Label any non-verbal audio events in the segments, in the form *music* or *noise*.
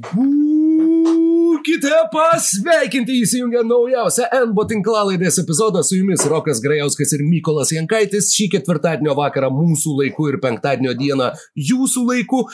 Būkite pasveikinti! Įsijungę naujausią NBO tinklalaidės epizodą su jumis Rokas Grajauskas ir Mykolas Jankaitis. Šį ketvirtadienio vakarą mūsų laiku ir penktadienio dieną jūsų laiku.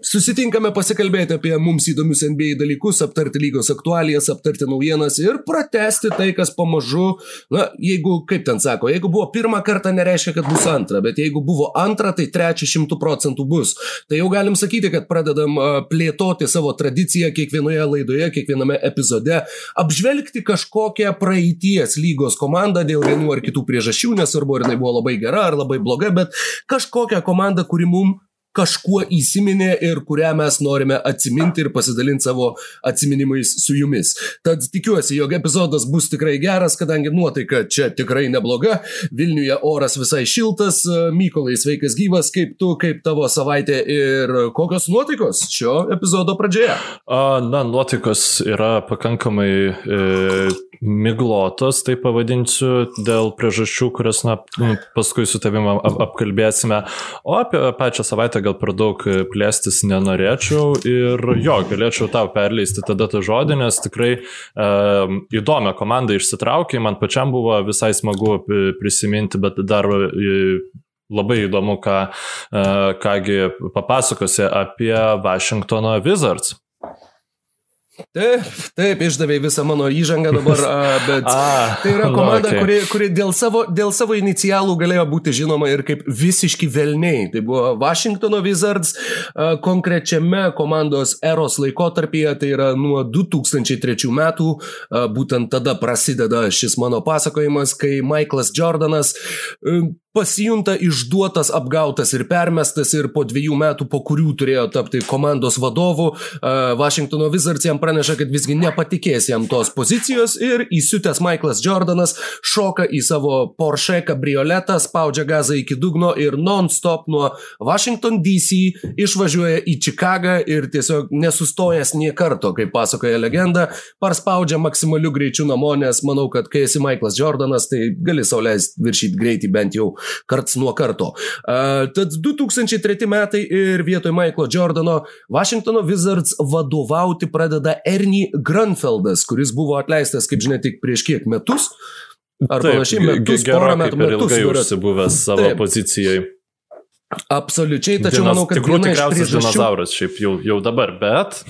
Susitinkame pasikalbėti apie mums įdomius NBA dalykus, aptarti lygos aktualijas, aptarti naujienas ir pratesti tai, kas pamažu, na, jeigu, kaip ten sako, jeigu buvo pirmą kartą, nereiškia, kad bus antra, bet jeigu buvo antra, tai trečia šimtų procentų bus. Tai jau galim sakyti, kad pradedam plėtoti savo tradiciją kiekvienoje laidoje, kiekviename epizode, apžvelgti kažkokią praeities lygos komandą dėl vienų ar kitų priežasčių, nesvarbu, ar jinai buvo labai gera ar labai bloga, bet kažkokią komandą, kuri mums kažkuo įsiminė ir kurią mes norime atsiminti ir pasidalinti savo atsiminimais su jumis. Tad tikiuosi, jog epizodas bus tikrai geras, kadangi nuotaika čia tikrai nebloga, Vilniuje oras visai šiltas, Mykolai sveikas gyvas, kaip tu, kaip tavo savaitė ir kokios nuotaikos šio epizodo pradžioje? Na, nuotaikos yra pakankamai e, miglotos, tai pavadinsiu, dėl priežasčių, kurias na, paskui su tavim ap apkalbėsime. O apie pačią savaitę gal per daug plėstis nenorėčiau ir jo, galėčiau tau perleisti tada tą žodį, nes tikrai e, įdomią komandą išsitraukė, man pačiam buvo visai smagu prisiminti, bet dar e, labai įdomu, ką, e, kągi papasakosi apie Washingtono Wizards. Taip, taip, išdavė visą mano įžangą dabar, bet *laughs* a, tai yra komanda, okay. kuri, kuri dėl, savo, dėl savo inicialų galėjo būti žinoma ir kaip visiški velniai. Tai buvo Washingtono Wizards konkrečiame komandos eros laikotarpyje, tai yra nuo 2003 metų, būtent tada prasideda šis mano pasakojimas, kai Michaelas Jordanas pasijunta išduotas, apgautas ir permestas ir po dviejų metų, po kurių turėjo tapti komandos vadovu, Washingtono Wizards jam praneša, kad visgi nepatikės jam tos pozicijos ir įsiutęs Michaelas Jordanas šoka į savo Porsche kabrioletą, spaudžia gazą iki dugno ir non-stop nuo Washington DC išvažiuoja į Čikagą ir tiesiog nesustojęs nie karto, kaip pasakoja legenda, parspaudžia maksimaliu greičiu namo, nes manau, kad kai esi Michaelas Jordanas, tai gali sauliaisti viršyti greitį bent jau karts nuo karto. Uh, tad 2003 metai ir vietoj Michaelo Jordano Washingtono Wizards vadovauti pradeda Ernie Grunfeldas, kuris buvo atleistas, kaip žinia, tik prieš kiek metus. Ar Taip, panašiai, metus, porą metų, metus. Ilgai užsibuvęs savo Taip. pozicijai. Absoliučiai, tačiau Dinos, manau, kad tikrų tikriausias priežasčių... dinozauras šiaip jau, jau dabar, bet.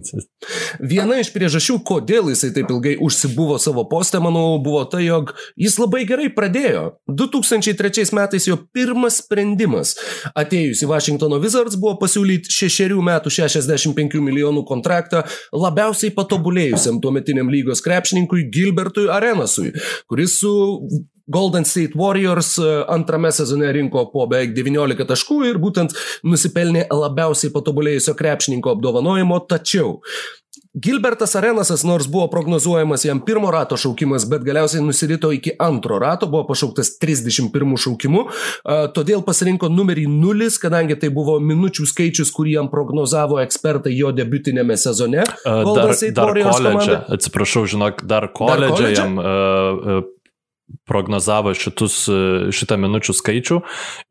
*laughs* viena iš priežasčių, kodėl jisai taip ilgai užsibuvo savo postę, manau, buvo ta, jog jis labai gerai pradėjo. 2003 metais jo pirmas sprendimas atėjus į Washingtono Wizards buvo pasiūlyti šešerių metų 65 milijonų kontraktą labiausiai patobulėjusiam tuometiniam lygos krepšininkui Gilbertui Arenasui, kuris su Golden State Warriors e, antrame sezone rinko po beveik 19 taškų ir būtent nusipelnė labiausiai patobulėjusio krepšininko apdovanojimo, tačiau Gilbertas Arenasas, nors buvo prognozuojamas jam pirmo rato šaukimas, bet galiausiai nusirito iki antro rato, buvo pašauktas 31 šaukimu, todėl pasirinko numerį 0, kadangi tai buvo minučių skaičius, kurį jam prognozavo ekspertai jo debutinėme sezone. Dar, dar koledže, atsiprašau, žinok, dar koledže jam uh, uh, prognozavo šitus, šitą minučių skaičių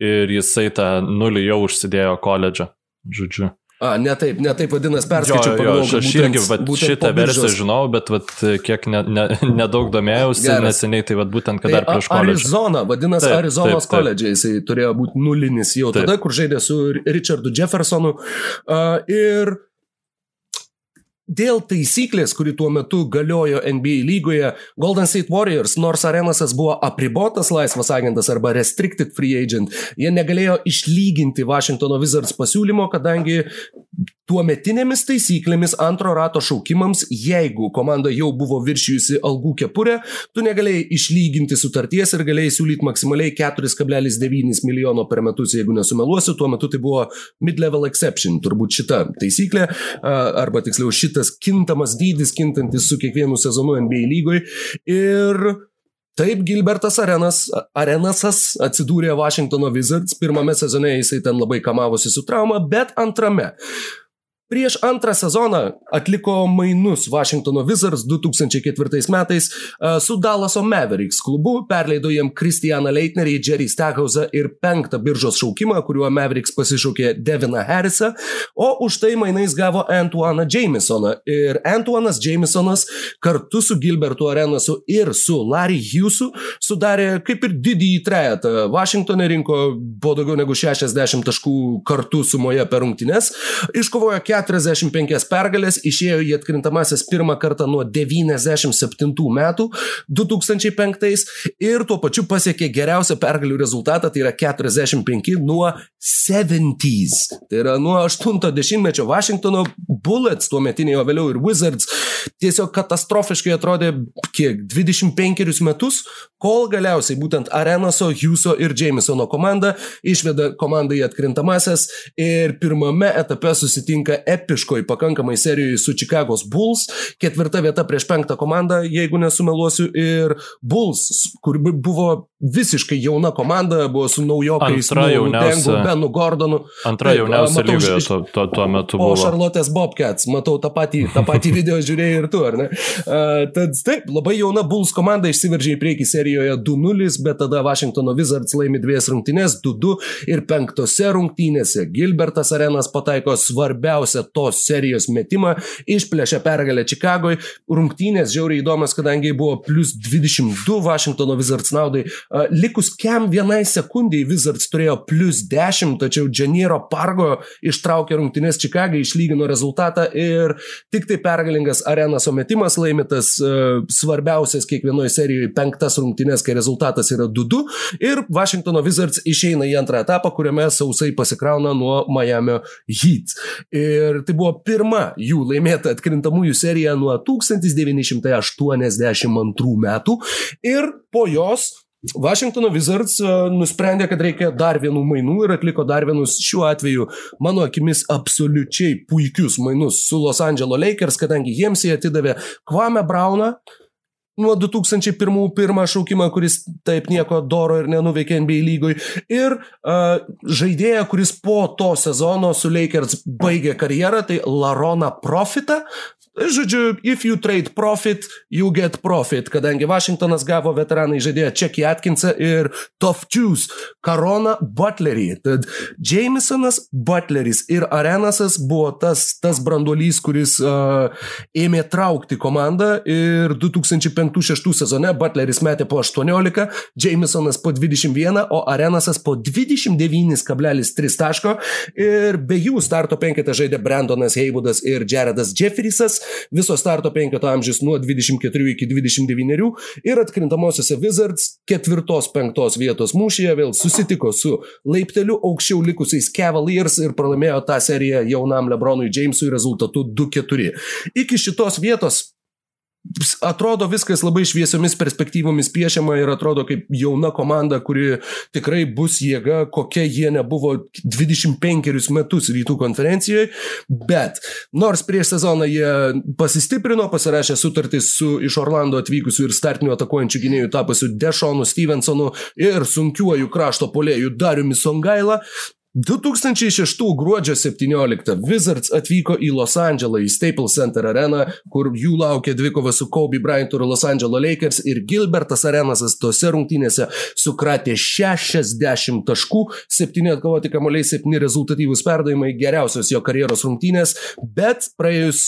ir jisai tą nulį jau užsidėjo koledžą. Žodžiu. A, ne taip, ne taip vadinasi, perskaičiau. Jo, jo, aš irgi vat, šitą versiją žinau, bet vat, kiek nedaug ne, ne, ne domėjausi Geras. neseniai, tai vat, būtent kada tai dar prieš koledžą. Arizona, vadinasi, taip, Arizonos koledžiai, jisai turėjo būti nulinis jau taip. tada, kur žaidė su Richardu Jeffersonu. Uh, ir Dėl taisyklės, kuri tuo metu galiojo NBA lygoje, Golden State Warriors, nors Arenasas buvo apribotas laisvas agentas arba restricted free agent, jie negalėjo išlyginti Washingtono Wizards pasiūlymo, kadangi tuometinėmis taisyklėmis antro rato šaukimams, jeigu komanda jau buvo viršijusi algų kepurę, tu negalėjai išlyginti sutarties ir galėjai siūlyti maksimaliai 4,9 milijono per metus, jeigu nesumeluosiu, tuo metu tai buvo mid-level exception, turbūt šita taisyklė, arba tiksliau šitas kintamas dydis, kintantis su kiekvienu sezonu NBA lygoje. Ir Taip, Gilbertas Arenas, Arenasas atsidūrė Washingtono Wizards, pirmame sezone jisai ten labai kamavosi su trauma, bet antrame Prieš antrą sezoną atliko mainus Washingtono Wizards 2004 metais su Dallaso Mavericks klubu, perleido jiem Kristianą Leitnerį, Jerry Stackhausą ir penktą biržos šaukimą, kuriuo Mavericks pasišaukė Deviną Harrisą, o už tai mainais gavo Antuaną Jamesoną. Ir Antuanas Jamesonas kartu su Gilbertu Arenasu ir su Larry Hughesu sudarė kaip ir didįjį trejetą. Vašingtonė rinko po daugiau negu 60 taškų kartu sumoje per rungtynes, iškovojo 45 pergalės, išėjo į atkrintamasis pirmą kartą nuo 97 metų 2005 ir tuo pačiu pasiekė geriausią pergalių rezultatą, tai yra 45 nuo 70s. Tai yra nuo 80-mečio Washingtono Bullets, tuo metiniai, o vėliau ir Wizards, tiesiog katastrofiškai atrodė kiek 25 metus, kol galiausiai būtent Arenaso, Hugheso ir Jamesono komanda išveda komandą į atkrintamasias ir pirmame etape susitinka epiškoj pakankamai serijoje su Chicago's Bulls, ketvirta vieta prieš penktą komandą, jeigu nesumeluosiu, ir Bulls, kur buvo visiškai jauna komanda, buvo su naujokais, Antra jauniausia. Benu Gordonu. Antra jauniausia lygoje tuo, tuo, tuo metu buvo. O Charlotte's Bobcats, matau tą patį, tą patį *laughs* video žiūrėjai ir tu, ar ne? Uh, tad taip, labai jauna Bulls komanda išsiveržė į priekį serijoje 2-0, bet tada Washingtono Wizards laimi dviejas rungtynės 2-2 ir penktose rungtynėse Gilbertas Arenas pataiko svarbiausią tos serijos metimą, išplėšė pergalę Čikagoje. Rungtynės žiauriai įdomios, kadangi buvo plus 22 Washingtono Wizards naudai. Likus kiam vienai sekundai Wizards turėjo plus 10, tačiau Džaniero Pargo ištraukė rungtynės Čikagai, išlygino rezultatą ir tik tai pergalingas arenos ometimas laimėtas svarbiausias kiekvienoje serijoje penktas rungtynės, kai rezultatas yra 2-2 ir Washingtono Wizards išeina į antrą etapą, kuriame sausai pasikrauna nuo Miami Heat. Ir tai buvo pirma jų laimėta atkrintamųjų serija nuo 1982 metų. Ir po jos Vašingtono Wizards e, nusprendė, kad reikia dar vienų mainų ir atliko dar vienus šiuo atveju, mano akimis, absoliučiai puikius mainus su Los Angeles Lakers, kadangi jiems jie atidavė Kvame Brauną, nuo 2001 pirmą šaukimą, kuris taip nieko doro ir nenuveikė NBA lygoj. Ir uh, žaidėją, kuris po to sezono su Lakers baigė karjerą, tai Larona Profita. Žodžiu, if you trade profit, you get profit, kadangi Vašingtonas gavo veteranai žaidėją Čekį Atkinsą ir Tofčius Karona Butlerį. Tad Jamesonas Butleris ir Arenasas buvo tas, tas branduolys, kuris uh, ėmė traukti komandą ir 2005-2006 sezone Butleris metė po 18, Jamesonas po 21, o Arenasas po 29,3 taško. Ir be jų starto penketą žaidė Brandonas Heivudas ir Jaredas Jeffriesas viso starto penketo amžius nuo 24 iki 29 ir atkrintamosiose Wizards ketvirtos penktos vietos mūšyje vėl susitiko su laipteliu aukščiau likusiais Cavaliers ir pralaimėjo tą seriją jaunam Lebronui Jamesui rezultatu 2-4. Iki šitos vietos atrodo viskas labai šviesiomis perspektyvomis piešiama ir atrodo kaip jauna komanda, kuri tikrai bus jėga, kokia jie nebuvo 25 metus rytų konferencijoje, bet nors prieš sezoną jie pasistiprino, pasirašė sutartį su iš Orlando atvykusiu ir startiniu atakuojančiu gynėjų tapusiu Dešonu Stevensonu ir sunkiuoju krašto polėjų Dariumi Songaila, 2006 gruodžio 17 Wizards atvyko į Los Andželą į Staples Center areną, kur jų laukia dvikova su Kobe Bryantu ir Los Angeles Lakers ir Gilbertas Arenasas tose rungtynėse sukratė 60 taškų, 7 atkovoti kamuoliai, 7 rezultatyvūs perdavimai, geriausios jo karjeros rungtynės, bet praėjus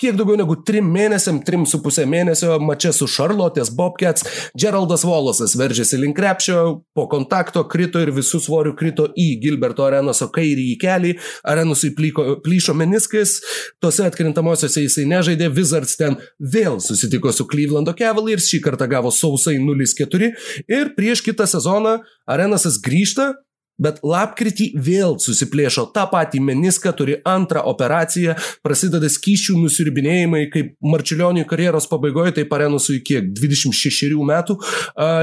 kiek daugiau negu trim mėnesiam, trim su pusė mėnesio mače su Charlotte's Bobcats, Geraldas Wallace'as veržėsi link krepšio, po kontakto krito ir visų svorių krito į Gilberto Arenaso kairį į kelį, Arenusui plyko, plyšo meniskas, tose atkrintamosiose jisai nežaidė, Wizards ten vėl susitiko su Clevelando Cavaliers, šį kartą gavo sausai 0-4 ir prieš kitą sezoną Arenasas grįžta, Bet lapkritį vėl susiplėšo tą patį meniską, turi antrą operaciją, prasideda skyšių nusirbinėjimai, kaip Marčiulionių karjeros pabaigoje, tai parenusų iki 26 metų.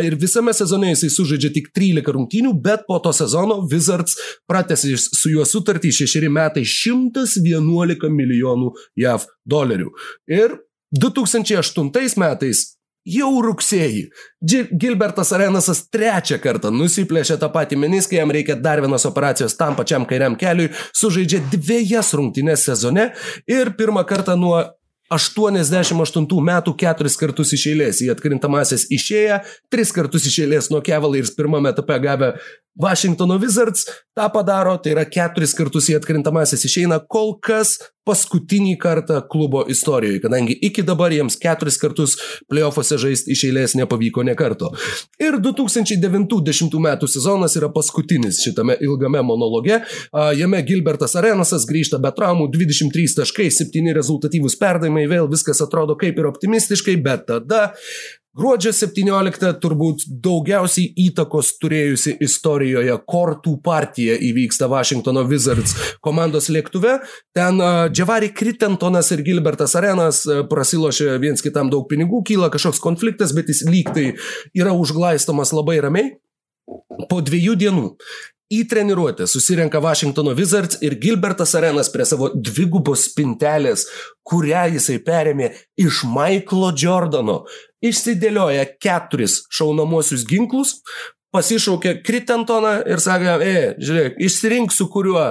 Ir visame sezone jisai sužaidžia tik 13 rungtynių, bet po to sezono Wizards pratęsė su juo sutartį 6 metai 111 milijonų JAV dolerių. Ir 2008 metais jau rugsėjį. Gilbertas Arenasas trečią kartą nusiplėšė tą patį meniską, jam reikia dar vienos operacijos tam pačiam kairiam keliui, sužaidžia dviejas rungtynės sezone ir pirmą kartą nuo 88 metų keturis kartus iš eilės į atkrintamasis išėję, tris kartus iš eilės nuo Cavaliers pirmame etape gavę Washingtono Wizards tą padaro, tai yra keturis kartus į atkrintamasis išeina kol kas paskutinį kartą klubo istorijoje, kadangi iki dabar jiems keturis kartus playoffuose žaisti iš eilės nepavyko ne karto. Ir 2009-2010 metų sezonas yra paskutinis šitame ilgame monologe. Jame Gilbertas Arenasas grįžta be traumų, 23 taškai, 7 rezultatyvūs perdavimai, vėl viskas atrodo kaip ir optimistiškai, bet tada Gruodžio 17 turbūt daugiausiai įtakos turėjusi istorijoje kortų partija įvyksta Washingtono Wizards komandos lėktuve. Ten Džavari Kritentonas ir Gilbertas Arenas prasilošia viens kitam daug pinigų, kyla kažkoks konfliktas, bet jis lygtai yra užglaistomas labai ramiai. Po dviejų dienų į treniruotę susirenka Washingtono Wizards ir Gilbertas Arenas prie savo dvigubos spintelės, kurią jisai perėmė iš Michaelo Jordano, išsidėlioja keturis šaunamosius ginklus, pasišaukė Kritentoną ir sakė, e, žiūrėk, išsirink su kuriuo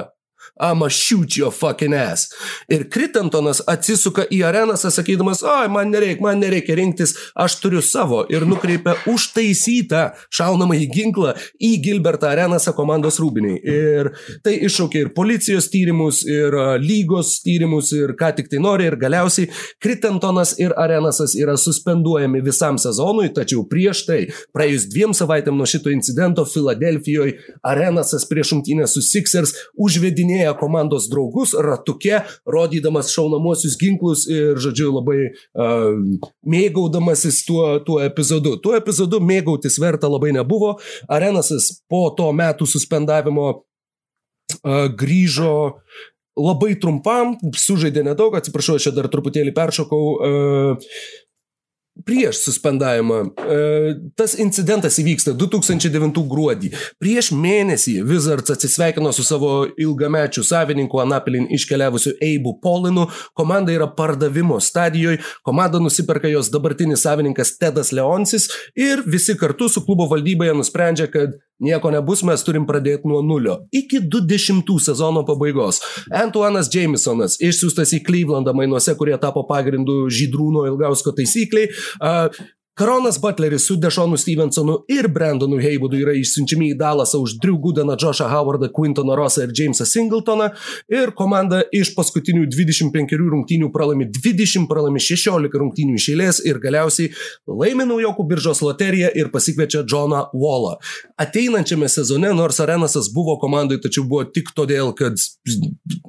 I'm a shoot your fucking ass. Ir Kritantonas atsisuka į areną, sakydamas, oi, man nereikia, man nereikia rinktis, aš turiu savo. Ir nukreipia užtaisytą šaunamą į ginklą į Gilbertą arenasą komandos rūbiniai. Ir tai iššaukė ir policijos tyrimus, ir lygos tyrimus, ir ką tik tai nori. Ir galiausiai Kritantonas ir arenasas yra suspenduojami visam sezonui, tačiau prieš tai, praėjus dviem savaitėm nuo šito incidento, Filadelfijoje arenasas prieš šimtinę su Sixers užvedinėjo važinėja komandos draugus ratuke, rodydamas šaunamosius ginklus ir, žodžiu, labai uh, mėgaudamasis tuo, tuo epizodu. Tuo epizodu mėgautis verta labai nebuvo. Arenasas po to metų suspendavimo uh, grįžo labai trumpam, sužaidė nedaug, atsiprašau, aš čia dar truputėlį peršokau. Uh, prieš suspendavimą. E, tas incidentas įvyksta 2009 gruodį. Prieš mėnesį Wizards atsisveikino su savo ilgamečiu savininku Anapilin iškeliavusiu Eibu Polinu. Komanda yra pardavimo stadijoje, komanda nusiperka jos dabartinis savininkas Tedas Leonsis ir visi kartu su klubo valdyboje nusprendžia, kad Nieko nebus, mes turim pradėti nuo nulio. Iki 20 sezono pabaigos. Antuanas Jamesonas išsiųstas į Clevelandą mainuose, kurie tapo pagrindu Žydrūno Ilgausko taisykliai. Uh, Karonas Butleris su Dešonu Stevensonu ir Brandonu Heivudu yra išsiunčiami į Dalasą už Drew Goodeną, Joshą Howardą, Quintoną Rossą ir Jamesą Singletoną ir komanda iš paskutinių 25 rungtynių pralaimi 20, pralaimi 16 rungtynių iš eilės ir galiausiai laimi naujokų biržos loteriją ir pasikviečia Johną Wallą. Ateinančiame sezone, nors Arenasas buvo komandai, tačiau buvo tik todėl, kad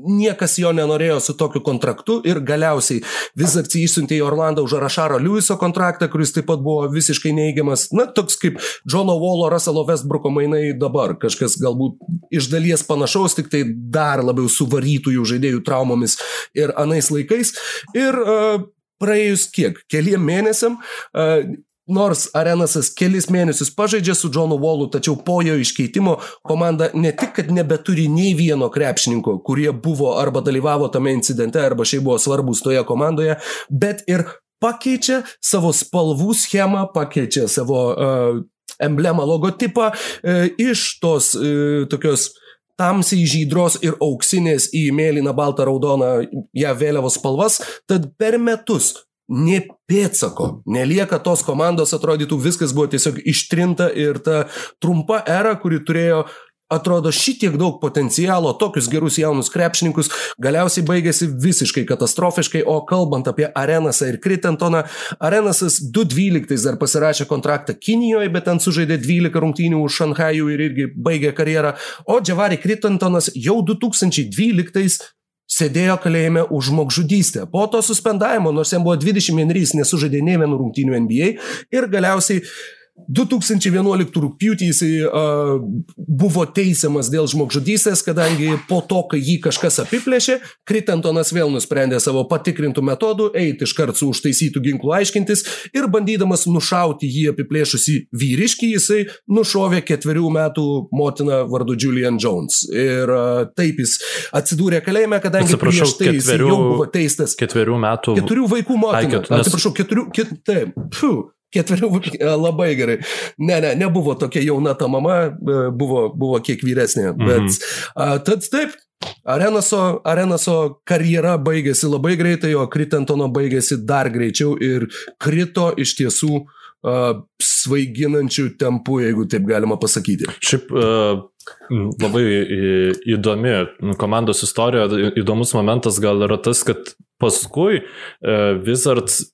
niekas jo nenorėjo su tokiu kontraktu ir galiausiai Wizards išsiuntė į Orlandą už Arašaro Lewiso kontraktą, kuris taip pat pat buvo visiškai neigiamas, na, toks kaip Džono Volo, Russelo Westbrooko mainai dabar, kažkas galbūt iš dalies panašaus, tik tai dar labiau suvarytų jų žaidėjų traumomis ir anais laikais. Ir uh, praėjus kiek, keliem mėnesiam, uh, Nors Arenasas kelis mėnesius pažaidžia su Johnu Wallu, tačiau po jo iškeitimo komanda ne tik, kad nebeturi nei vieno krepšininko, kurie buvo arba dalyvavo tame incidente, arba šiaip buvo svarbus toje komandoje, bet ir pakeičia savo spalvų schemą, pakeičia savo uh, emblemą, logotipą uh, iš tos uh, tokios tamsiai žydros ir auksinės į mėlyną, baltą, raudoną ją vėliavos spalvas, tad per metus nie pėtsako, nelieka tos komandos, atrodytų viskas buvo tiesiog ištrinta ir ta trumpa era, kuri turėjo atrodo šitiek daug potencialo, tokius gerus jaunus krepšininkus, galiausiai baigėsi visiškai katastrofiškai, o kalbant apie Arenasą ir Kritentoną, Arenasas 2012 dar pasirašė kontraktą Kinijoje, bet ten sužaidė 12 rungtynių už Šanhajų ir irgi baigė karjerą, o Džavari Kritentonas jau 2012 sėdėjo kalėjime už žmogžudystę. Po to suspendavimo, nors jam buvo 21, nesužaidė ne vienų rungtynių NBA ir galiausiai 2011 rūpjūtį jisai uh, buvo teisiamas dėl žmogžudystės, kadangi po to, kai jį kažkas apiplėšė, Kritantonas vėl nusprendė savo patikrintų metodų eiti iškart su užtaisytų ginklų aiškintis ir bandydamas nušauti jį apiplėšusi vyriškį, jisai nušovė ketverių metų motiną vardu Julian Jones. Ir uh, taip jis atsidūrė kalėjime, kadangi Atsiprašau, prieš tai ketverių, jau buvo teistas. Ketverių metų. Keturių vaikų motina. Ai, ket, nes... Atsiprašau, keturių, ket, taip. Puh Ketverių, labai gerai. Ne, ne, nebuvo tokia jauna ta mama, buvo, buvo kiek vyresnė. Mhm. Bet, a, tad taip, Arenaso, Arenaso karjera baigėsi labai greitai, o Kritentono baigėsi dar greičiau ir krito iš tiesų uh, svaiginančių tempų, jeigu taip galima pasakyti. Šiaip uh, labai įdomi komandos istorija, įdomus momentas gal yra tas, kad paskui uh, Wizards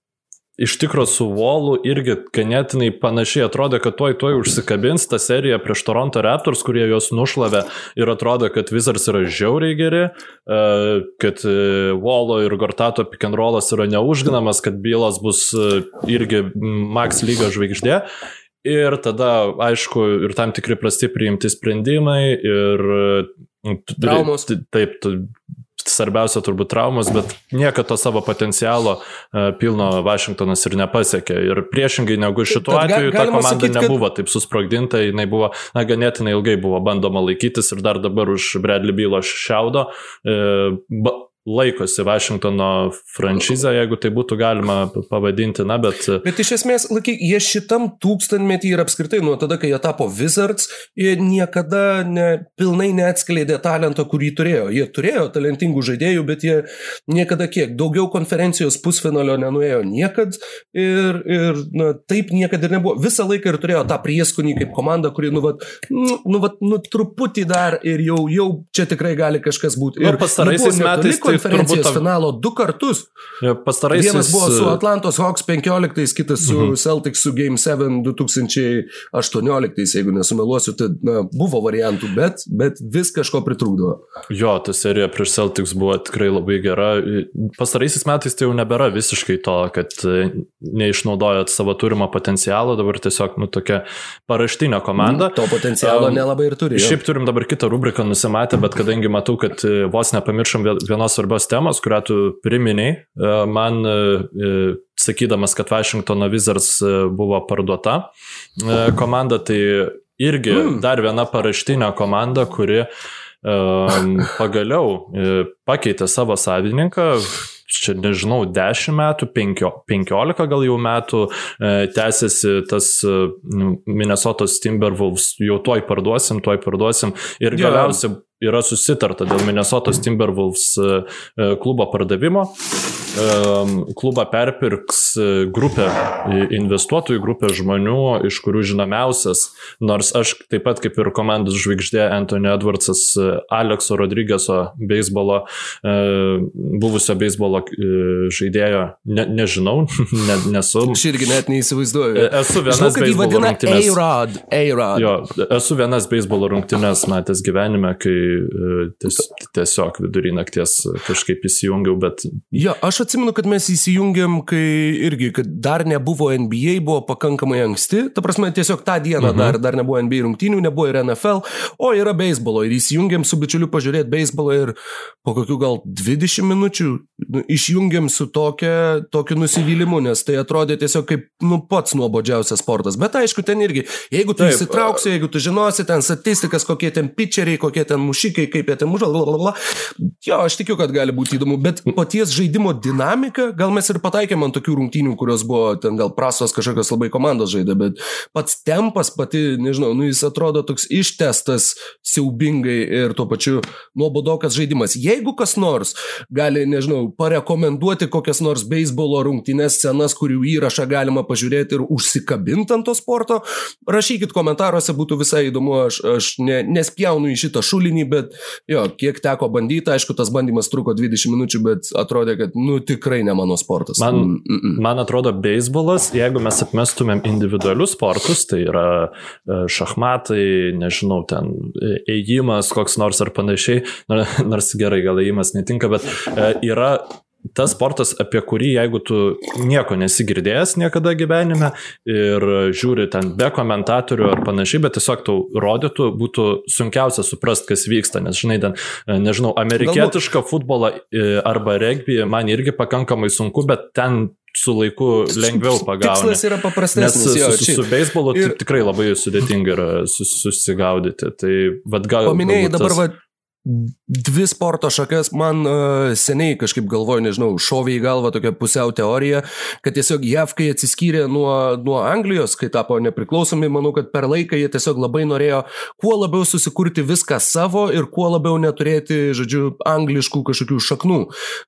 iš tikro su Volu irgi ganėtinai panašiai atrodė, kad tuoj tuoj užsikabins tą seriją prieš Toronto Raptors, kurie juos nušlavė ir atrodo, kad Wizards yra žiauriai geri, e, kad Volo ir Gortato pick and rollas yra neužginamas, kad Bylas bus e, irgi Max lygio žvaigždė. Ir tada, aišku, ir tam tikri prasti priimti sprendimai ir... Traumos. Taip, svarbiausia turbūt traumas, bet niekada to savo potencialo uh, pilno Vašingtonas ir nepasiekė. Ir priešingai negu šituo Tad atveju, ta komanda sakyt, nebuvo kad... taip susprogdinta, jinai buvo, na, ganėtinai ilgai buvo bandoma laikytis ir dar dabar už Bradley bylo šiaudo. Uh, laikosi Vašingtono franšizę, jeigu tai būtų galima pavadinti, na, bet... Bet iš esmės, laiky, jie šitam tūkstantmetį ir apskritai nuo tada, kai jie tapo Wizards, jie niekada ne, pilnai neatskleidė talento, kurį turėjo. Jie turėjo talentingų žaidėjų, bet jie niekada kiek, daugiau konferencijos pusfinalio nenuėjo niekad ir, ir na, taip niekada ir nebuvo. Visą laiką ir turėjo tą prieskonį kaip komanda, kuri, nu, vat, nu, nu, vat, nu truputį dar ir jau, jau čia tikrai gali kažkas būti. Ir pastaraisiais metais tai konferencijos turbūt... finalo du kartus. Pastaraisiais... Vienas buvo su Atlantos Hawks 15, kitas su mhm. Celtics su Game 7 2018, jeigu nesumeluosiu, tai na, buvo variantų, bet, bet vis kažko pritrūkdavo. Jo, ta serija prieš Celtics buvo tikrai labai gera. Pastaraisiais metais tai jau nebėra visiškai to, kad e, neišnaudojot savo turimą potencialą, dabar tiesiog, nu, tokia paraštinė komanda. To potencialo um, nelabai ir turi. Jo. Šiaip turim dabar kitą rubriką nusimatę, bet kadangi matau, kad e, vos nepamiršom vienos svarbios temos, kurią tu priminiai, e, man e, e, sakydamas, kad Washingtono Wizards buvo parduota komanda, tai irgi mm. dar viena paraštinė komanda, kuri pagaliau pakeitė savo savininką, čia nežinau, 10 metų, 15 gal jau metų tęsiasi tas Minnesotos Timberwolves, jau tuoj parduosim, tuoj parduosim. Ir galiausiai yra susitarta dėl Minnesotos Timberwolves e, e, klubo pardavimo. Klubą perpirks e, grupė investuotojų, grupė žmonių, iš kurių žinomiausias, nors aš taip pat kaip ir komandos žvaigždė Anthony Edwardsas, Alekso Rodrygėso beisbolo, buvusio beisbolo žaidėjo, ne, nežinau, *laughs* ne, nesu. Aš irgi net neįsivaizduoju. Esu vienas Žinau, beisbolo rungtynės. A-Rod, A-Rod. Jo, esu vienas beisbolo rungtynės matęs gyvenime, kai E, ties, tiesiog vidurį nakties kažkaip įsijungiau, bet... Jo, aš atsimenu, kad mes įsijungiam, kai irgi, kad dar nebuvo NBA, buvo pakankamai anksti, ta prasme, tiesiog tą dieną mhm. dar, dar nebuvo NBA rungtynių, nebuvo ir NFL, o yra beisbolo ir įsijungiam su bičiuliu pažiūrėti beisbolą ir po kokių gal 20 minučių nu, išjungiam su tokia, tokiu nusivylimu, nes tai atrodė tiesiog kaip, nu, pats nuobodžiausias sportas. Bet aišku, ten irgi, jeigu tu Taip. įsitrauksi, jeigu tu žinosi ten statistikas, kokie ten pitcheriai, kokie ten mušikai, kaip jie ten muža, blablabla. Jo, aš tikiu, kad gali būti įdomu, bet paties žaidimo dinamika, gal mes ir pataikėme ant tokių rungtynių, kurios buvo ten gal prastos kažkokios labai komandos žaidė, bet pats tempas, pati, nežinau, nu jis atrodo toks ištestas siaubingai ir tuo pačiu nuobodokas žaidimas. Jeigu kas nors gali, nežinau, parekomenduoti kokias nors beisbolo rungtynės scenas, kurių įrašą galima pažiūrėti ir užsikabinti ant to sporto, rašykit komentaruose, būtų visai įdomu, aš, aš ne, nespjaunu į šitą šulinį, bet jo, kiek teko bandyti, aišku, tas bandymas truko 20 minučių, bet atrodė, kad, nu, tikrai ne mano sportas. Man, mm -mm. man atrodo, beisbolas, jeigu mes atmestumėm individualius sportus, tai yra e, šachmatai, nežinau, ten e, ėjimas koks nors ar panašiai, *laughs* nors gerai, gal ėjimas netinka, bet e, yra tas sportas, apie kurį jeigu tu nieko nesigirdėjęs niekada gyvenime ir žiūri ten be komentatorių ar panašiai, bet tiesiog tau rodytų, būtų sunkiausia suprasti, kas vyksta, nes žinai, ten, nežinau, amerikietišką futbolą e, arba regbį man irgi pakankamai sunku, bet ten su laiku lengviau pagauti. Tikslas yra paprastesnis. Nes jo, su, su, su beisbolu ir... tikrai labai sudėtinga yra susigaudyti. Tai vad gal. Paminėjai dabar, tas... va, dvi sporto šakas man uh, seniai kažkaip galvoju, nežinau, šovė į galvą tokia pusiau teorija, kad tiesiog JAV, kai atsiskyrė nuo, nuo Anglijos, kai tapo nepriklausomi, manau, kad per laiką jie tiesiog labai norėjo kuo labiau susikurti viską savo ir kuo labiau neturėti, žodžiu, angliškų kažkokių šaknų.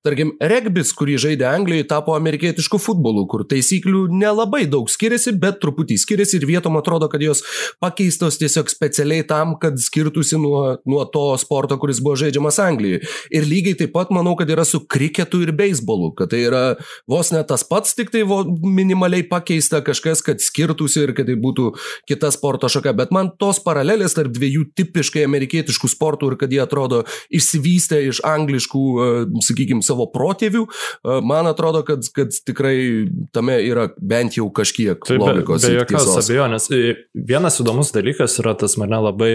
Tarkim, regbis, kurį žaidė Anglijoje, tapo amerikietiškų futbolų, kur taisyklių nelabai daug skiriasi, bet truputį skiriasi ir vietom atrodo, kad jos pakeistos tiesiog specialiai tam, kad skirtųsi nuo, nuo to sporto, kuris buvo žaidžiamas Anglijoje. Ir lygiai taip pat manau, kad yra su kriketu ir beisbolu, kad tai yra vos ne tas pats, tik tai minimaliai pakeista kažkas, kad skirtųsi ir kad tai būtų kita sporto šaka. Bet man tos paralelės tarp dviejų tipiškai amerikietiškų sportų ir kad jie atrodo išsivystę iš angliškų, e, sakykime, savo protėvių, e, man atrodo, kad, kad tikrai tame yra bent jau kažkiek Taip, logikos. Be, be jokios abejonės. Vienas įdomus dalykas yra tas mane labai,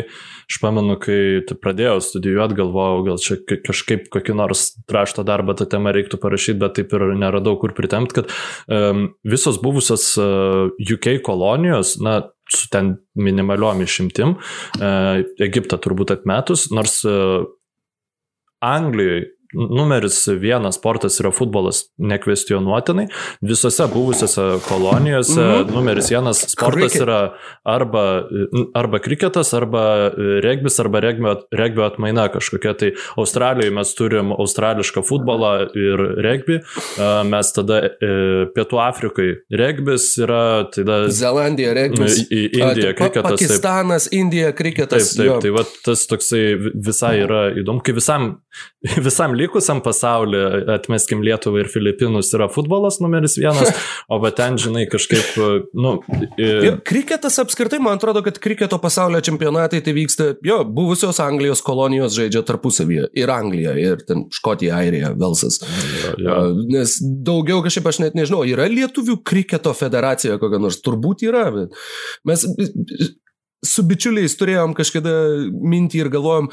aš pamenu, kai pradėjau studijuoti studijuoti, galvojau, gal čia kažkaip kokį nors rašto darbą tą temą reiktų parašyti, bet taip ir neradau kur pritemti, kad um, visos buvusios uh, UK kolonijos, na, su ten minimaliom išimtim, uh, Egiptą turbūt atmetus, nors uh, Anglijoje numeris vienas sportas yra futbolas, nekvestionuotinai. Visose buvusiose kolonijose mm -hmm. numeris vienas sportas Cricket. yra arba, arba kriketas, arba regbis, arba regbio, regbio atmaina kažkokia. Tai Australijoje mes turim australišką futbolą ir regbį, mes tada e, Pietų Afrikai regbis yra, tada Zelandija regbis, Indija kriketas. Pakistanas, taip. Indija kriketas. Taip, taip, jo. tai va, tas toksai visai yra įdomu, kai visam, *laughs* visam likusiam pasauliu, atmeskim Lietuvą ir Filipinus, yra futbolas numeris vienas, *laughs* o va ten, žinai, kažkaip, nu... Ir kriketas apskritai, man atrodo, kad kriketo pasaulio čempionatai tai vyksta, jo, buvusios Anglijos kolonijos žaidžia tarpusavyje. Ir Anglija, ir ten Škotija, Airija, Velsas. Ja, ja. Nes daugiau kažkaip aš net nežinau, yra lietuvių kriketo federacija kokia nors, turbūt yra, bet mes su bičiuliais turėjom kažkada mintį ir galvojom,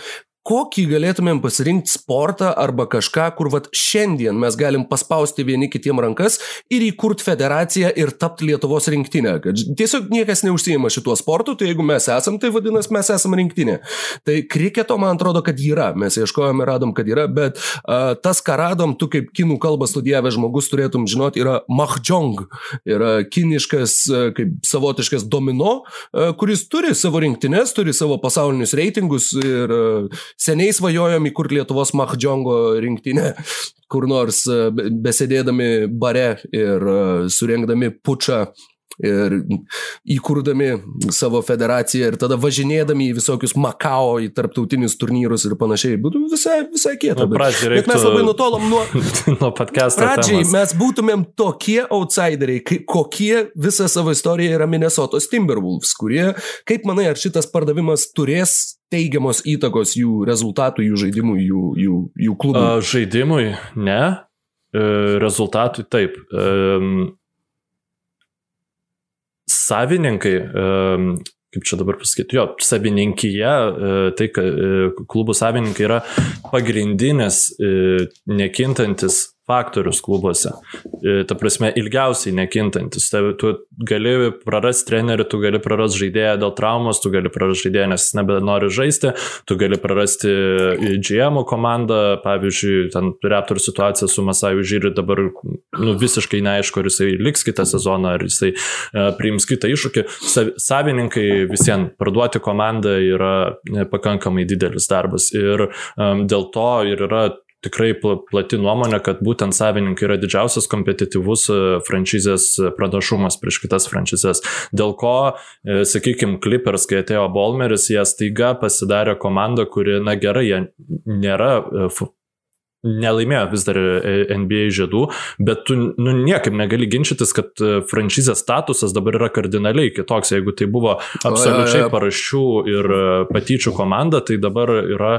kokį galėtumėm pasirinkti sportą arba kažką, kur vat šiandien mes galim paspausti vieni kitiem rankas ir įkurti federaciją ir tapti Lietuvos rinktinę. Kad tiesiog niekas neužsijima šituo sportu, tai jeigu mes esam, tai vadinasi mes esam rinktinė. Tai kriketo man atrodo, kad yra, mes ieškojom ir radom, kad yra, bet uh, tas, ką radom, tu kaip kinų kalbą studijavęs žmogus turėtum žinoti, yra mahjong, yra kiniškas, uh, kaip savotiškas domino, uh, kuris turi savo rinktinės, turi savo pasaulinius reitingus ir uh, seniai svajojom įkurti Lietuvos Mahdžiongo rinktinę, kur nors e, besėdėdami bare ir e, surengdami pučą ir įkurdami savo federaciją ir tada važinėdami į visokius Makao, į tarptautinius turnyrus ir panašiai. Būtų visai, visai kieta. Nu, bet, bet mes labai nutolom nuo... *laughs* nuo podcast'o. Pradžiai temas. mes būtumėm tokie outsideriai, kokie visą savo istoriją yra Minnesotos Timberwolves, kurie, kaip manai, ar šitas pardavimas turės teigiamos įtakos jų rezultatų, jų žaidimui, jų, jų, jų klubui? Žaidimui ne, e, rezultatui taip. Um, savininkai, kaip čia dabar pasakyti, jo, savininkyje, tai klubų savininkai yra pagrindinis nekintantis faktorius klubuose. E, ta prasme, ilgiausiai nekintantis. Tu gali prarasti trenerių, tu gali prarasti žaidėją dėl traumos, tu gali prarasti žaidėją, nes jis nebenori žaisti, tu gali prarasti GM komandą, pavyzdžiui, ten Raptor situacija su Masaju Žyri dabar nu, visiškai neaišku, ar jisai liks kitą sezoną, ar jisai uh, priims kitą iššūkį. Savininkai visiems parduoti komandą yra pakankamai didelis darbas ir um, dėl to ir yra tikrai plati nuomonė, kad būtent savininkai yra didžiausias kompetityvus e, franšizės pranašumas prieš kitas franšizės. Dėl ko, e, sakykime, Clippers, kai atėjo Bolmeris, jie staiga pasidarė komandą, kuri, na gerai, jie nėra e, nelaimėjo vis dar e, NBA žiedų, bet tu nu, niekaip negali ginčytis, kad e, franšizės statusas dabar yra kardinaliai kitoks. Jeigu tai buvo absoliučiai paraščių ir e, patyčių komanda, tai dabar yra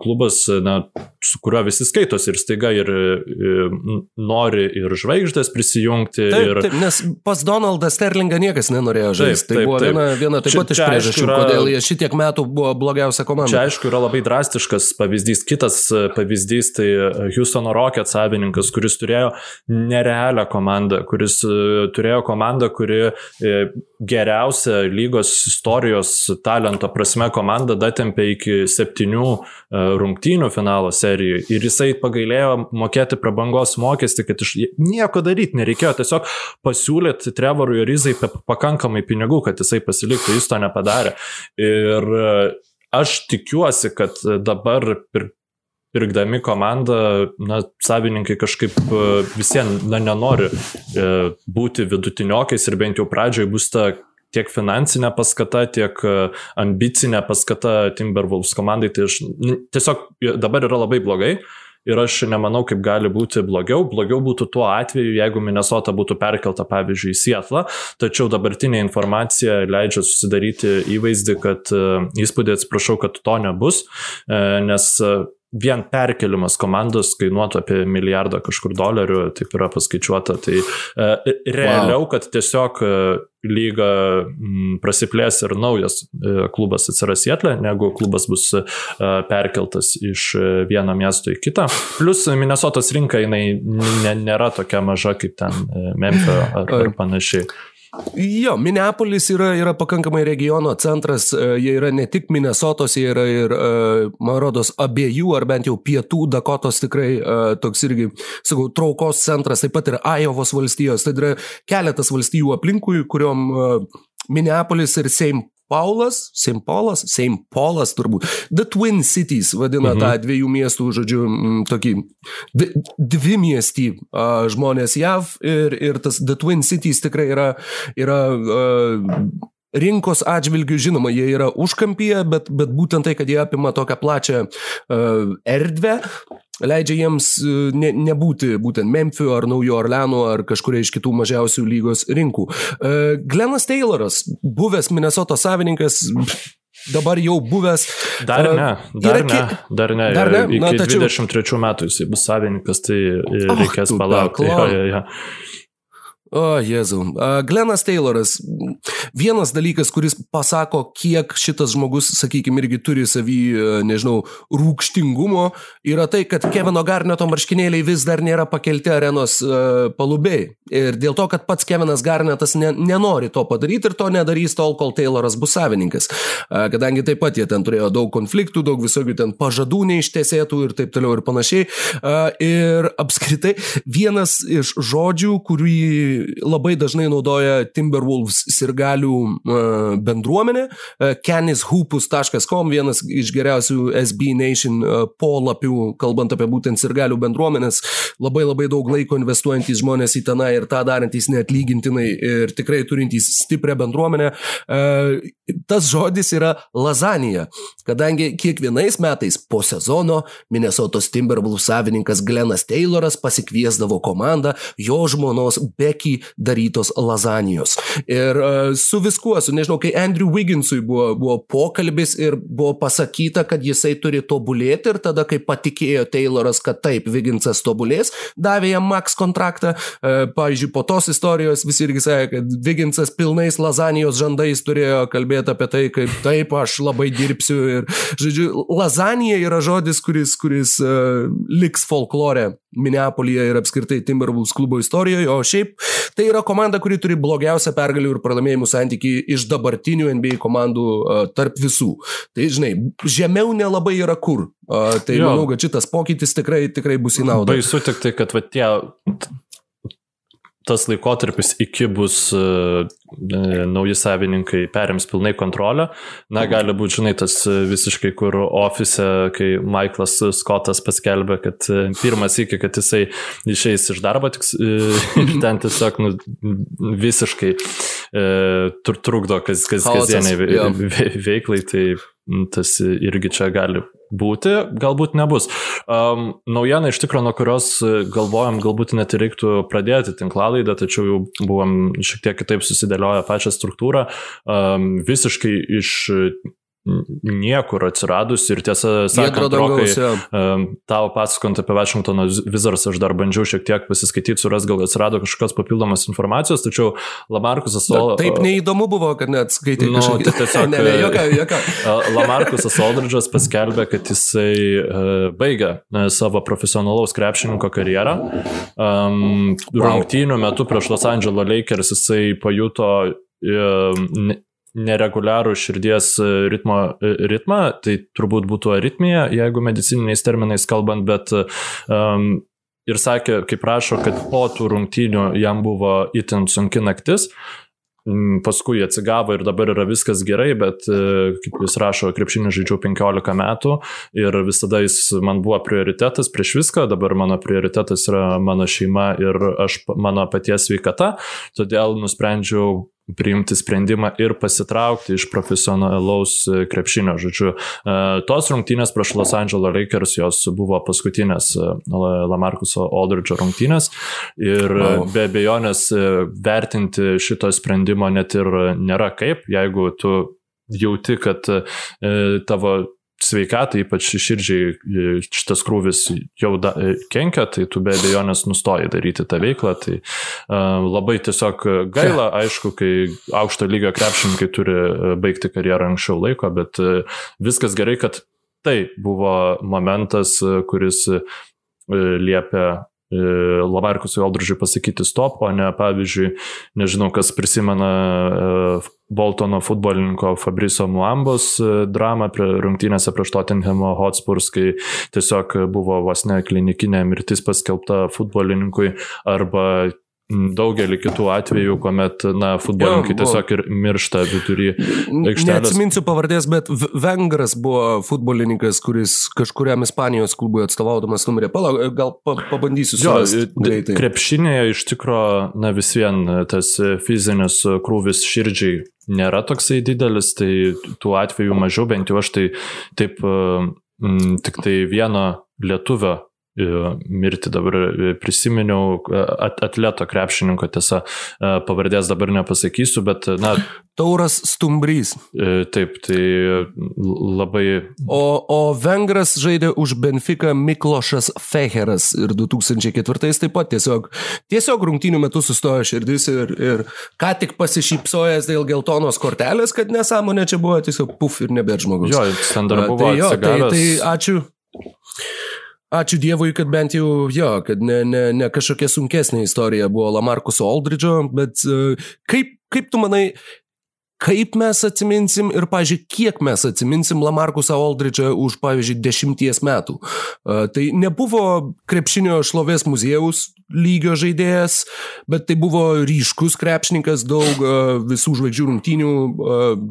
klubas, na, su kuriuo visi skaitos ir staiga ir, ir nori ir žvaigždės prisijungti. Taip, ir... taip, nes pas Donaldą Sterlingą niekas nenorėjo žaisti. Tai taip, buvo taip. viena, viena taip pat iš priežasčių, yra... kodėl jie šitiek metų buvo blogiausia komanda. Čia aišku yra labai drastiškas pavyzdys. Kitas pavyzdys tai Houstono Rocket savininkas, kuris turėjo nerealią komandą, kuris turėjo komandą, kuri geriausia lygos istorijos talento prasme komanda datempė iki septynių rungtynių finalo serijoje ir jisai pagailėjo mokėti prabangos mokestį, kad iš nieko daryti nereikėjo, tiesiog pasiūlyti Trevorui Rizai pakankamai pinigų, kad jisai pasiliktų, jis to nepadarė. Ir aš tikiuosi, kad dabar pirkdami komandą, na, savininkai kažkaip e, visiems, na, nenori e, būti vidutiniokais ir bent jau pradžioje bus ta tiek finansinė paskata, tiek e, ambicinė paskata Timberwolves komandai. Tai aš tiesiog dabar yra labai blogai. Ir aš nemanau, kaip gali būti blogiau. Blogiau būtų tuo atveju, jeigu Minnesota būtų perkelta, pavyzdžiui, į Sietlą. Tačiau dabartinė informacija leidžia susidaryti įvaizdį, kad įspūdį atsiprašau, kad to nebus, nes vien perkelimas komandos kainuotų apie milijardą kažkur dolerių, taip yra paskaičiuota. Tai e, realiau, wow. kad tiesiog e, lyga prasiplės ir naujas e, klubas atsiras Sietlė, negu klubas bus e, perkeltas iš vieno miesto į kitą. Plus Minnesotos rinka jinai nėra tokia maža kaip ten Memphio ar, ar panašiai. Jo, Minneapolis yra, yra pakankamai regiono centras, e, jie yra ne tik Minnesotos, jie yra ir, e, man rodos, abiejų ar bent jau pietų Dakotos tikrai e, toks irgi, sakau, traukos centras, taip pat ir Ajovos valstijos, tai yra keletas valstijų aplinkui, kuriuom Minneapolis ir St. Paulas, St. Paulas, St. Paulas turbūt, The Twin Cities vadina mhm. tą dviejų miestų, žodžiu, tokį dvi miestį uh, žmonės JAV ir, ir tas The Twin Cities tikrai yra, yra uh, rinkos atžvilgių, žinoma, jie yra užkampyje, bet, bet būtent tai, kad jie apima tokią plačią uh, erdvę, leidžia jiems e, ne, nebūti būtent Memphio ar Naujo Orleano ar kažkuria iš kitų mažiausių lygos rinkų. E, Glenas Tayloras, buvęs Minnesota savininkas, dabar jau buvęs. Dar e, ne, dar ne, dar ne. Dar ne. Iki Na, tačiau... 23 metų jisai bus savininkas, tai reikės oh, palaukti. Ja, ja, ja. O, Jėzau. Glenas Tayloras. Vienas dalykas, kuris pasako, kiek šitas žmogus, sakykime, irgi turi savį, nežinau, rūkštingumo, yra tai, kad Kevino Garneto marškinėliai vis dar nėra pakelti arenos uh, palubiai. Ir dėl to, kad pats Kevinas Garnetas ne, nenori to padaryti ir to nedarys tol, kol Tayloras bus savininkas. Uh, kadangi taip pat jie ten turėjo daug konfliktų, daug visokių ten pažadų neištesėtų ir taip toliau ir panašiai. Uh, ir apskritai vienas iš žodžių, kurį labai dažnai naudoja Timberwolves sirgalių uh, bendruomenė. Uh, Canishhoopus.com, vienas iš geriausių SB Nation uh, polapių, kalbant apie būtent sirgalių bendruomenės, labai labai daug laiko investuojantys žmonės į tenai ir tą darantys neatlygintinai ir tikrai turintys stiprią bendruomenę. Tas žodis yra lazanija, kadangi kiekvienais metais po sezono Minnesotos Timberwolves savininkas Glenas Tayloras pasikviesdavo komandą jo žmonos Becky darytos lazanijos. Ir uh, su viskuo, su nežinau, kai Andrew Wigginsui buvo, buvo pokalbis ir buvo pasakyta, kad jisai turi tobulėti ir tada, kai patikėjo Tayloras, kad taip, Wigginsas tobulės, davė jam max kontraktą. Uh, pavyzdžiui, po tos istorijos visi irgi sakė, kad Wigginsas pilnais lazanijos žandais turėjo kalbėti apie tai, kaip taip, aš labai dirbsiu. Ir, žodžiu, lazanija yra žodis, kuris, kuris uh, liks folklore Minneapolyje ir apskritai Timberwolves klubo istorijoje, o šiaip tai yra komanda, kuri turi blogiausią pergalių ir pralaimėjimų santyki iš dabartinių NBA komandų uh, tarp visų. Tai žinai, žemiau nelabai yra kur. Uh, tai jo. manau, kad šitas pokytis tikrai, tikrai bus į naudą. Baisu tik tai, kad va, tie tas laikotarpis iki bus uh, nauji savininkai perims pilnai kontrolę. Na, gali būti, žinai, tas visiškai kur ofise, kai Michaelas Scottas paskelbė, kad pirmas iki, kad jisai išeis iš darbo, tik, *laughs* ir ten tiesiog nu, visiškai e, trukdo kas, kas, kasdieniai veiklai, tai tas irgi čia gali būti, galbūt nebus. Um, naujiena iš tikrųjų, nuo kurios galvojam, galbūt net reiktų pradėti tinklalaidą, tačiau jau buvom šiek tiek kitaip susidėlioję pačią struktūrą. Um, visiškai iš niekur atsiradus ir tiesą sakant, rokai, tavo pasakant apie Washingtono Wizards, aš dar bandžiau šiek tiek pasiskaityti, suras gal atsirado kažkokios papildomos informacijos, tačiau Lamarkusas Aldridžas... Taip neįdomu buvo, kad net skaitai. Nu, tai tiesiog, *laughs* ne, ne, jokia, jokia. *laughs* Lamarkusas Aldridžas paskelbė, kad jisai uh, baigia uh, savo profesionalaus krepšininko karjerą. Um, wow. Rungtynių metu prieš Los Angeles Lakers jisai pajuto nereguliarų širdies e, ritmo, e, ritmą, tai turbūt būtų aritmija, jeigu medicininiais terminais kalbant, bet um, ir sakė, kaip rašo, kad po tų rungtynių jam buvo itin sunki naktis. Paskui atsigavo ir dabar yra viskas gerai, bet, e, kaip jis rašo, krepšinį žaidžiau 15 metų ir visada jis man buvo prioritetas prieš viską, dabar mano prioritetas yra mano šeima ir aš, mano paties sveikata, todėl nusprendžiau priimti sprendimą ir pasitraukti iš profesionalaus e, krepšinio. Žodžiu, e, tos rungtynės prieš Los Angeles Lakers jos buvo paskutinės e, Lamarkuso Aldridge'o rungtynės ir wow. be abejonės vertinti šito sprendimo net ir nėra kaip, jeigu tu jauti, kad tavo sveikatai, ypač širdžiai e, šitas krūvis jau da, e, kenkia, tai tu be abejonės nustoji daryti tą veiklą. Tai uh, labai tiesiog gaila, *laughs* aišku, kai aukšto lygio krepšininkai turi baigti karjerą anksčiau laiko, bet uh, viskas gerai, kad tai buvo momentas, kuris uh, liepia Lamarkusui Aldridžiui pasakyti stop, o ne, pavyzdžiui, nežinau, kas prisimena Boltono futbolininko Fabriso Muambos e, dramą prie rungtynėse prieš Tottenhamo Hotspurs, kai tiesiog buvo vos ne klinikinė mirtis paskelbta futbolininkui arba daugelį kitų atvejų, kuomet, na, futbolininkai tiesiog ir miršta vidury aikštelės. Neatsiminsiu pavardės, bet Vengras buvo futbolininkas, kuris kažkuriam Ispanijos klubui atstovaudamas numirė. Palauk, gal pa, pabandysiu su juo. Krepšinėje iš tikrųjų, na, vis vien tas fizinis krūvis širdžiai nėra toksai didelis, tai tų atvejų mažiau, bent jau aš tai taip m, tik tai vieno lietuvio E, mirti dabar e, prisiminiau e, atleto krepšininko, tiesa, pavardės dabar nepasakysiu, bet, na. *laughs* Tauras Stumbrys. Taip, tai labai. O, o Vengras žaidė už Benfica Miklošas Feheras ir 2004 taip pat tiesiog, tiesiog rungtynių metu sustojo širdis ir, ir ką tik pasišypsojęs dėl geltonos kortelės, kad nesąmonė čia buvo tiesiog puf ir nebėr žmogus. Jo, ten dar buvo. Tai, jo, tai, tai ačiū. Ačiū Dievui, kad bent jau jo, kad ne, ne, ne kažkokia sunkesnė istorija buvo Lamarkuso Aldridžo, bet uh, kaip, kaip tu manai, kaip mes atsiminsim ir, pažiūrėjau, kiek mes atsiminsim Lamarkusą Aldridžą už, pavyzdžiui, dešimties metų. Tai nebuvo krepšinio šlovės muziejaus lygio žaidėjas, bet tai buvo ryškus krepšininkas, daug visų žvaigždžių rungtynių,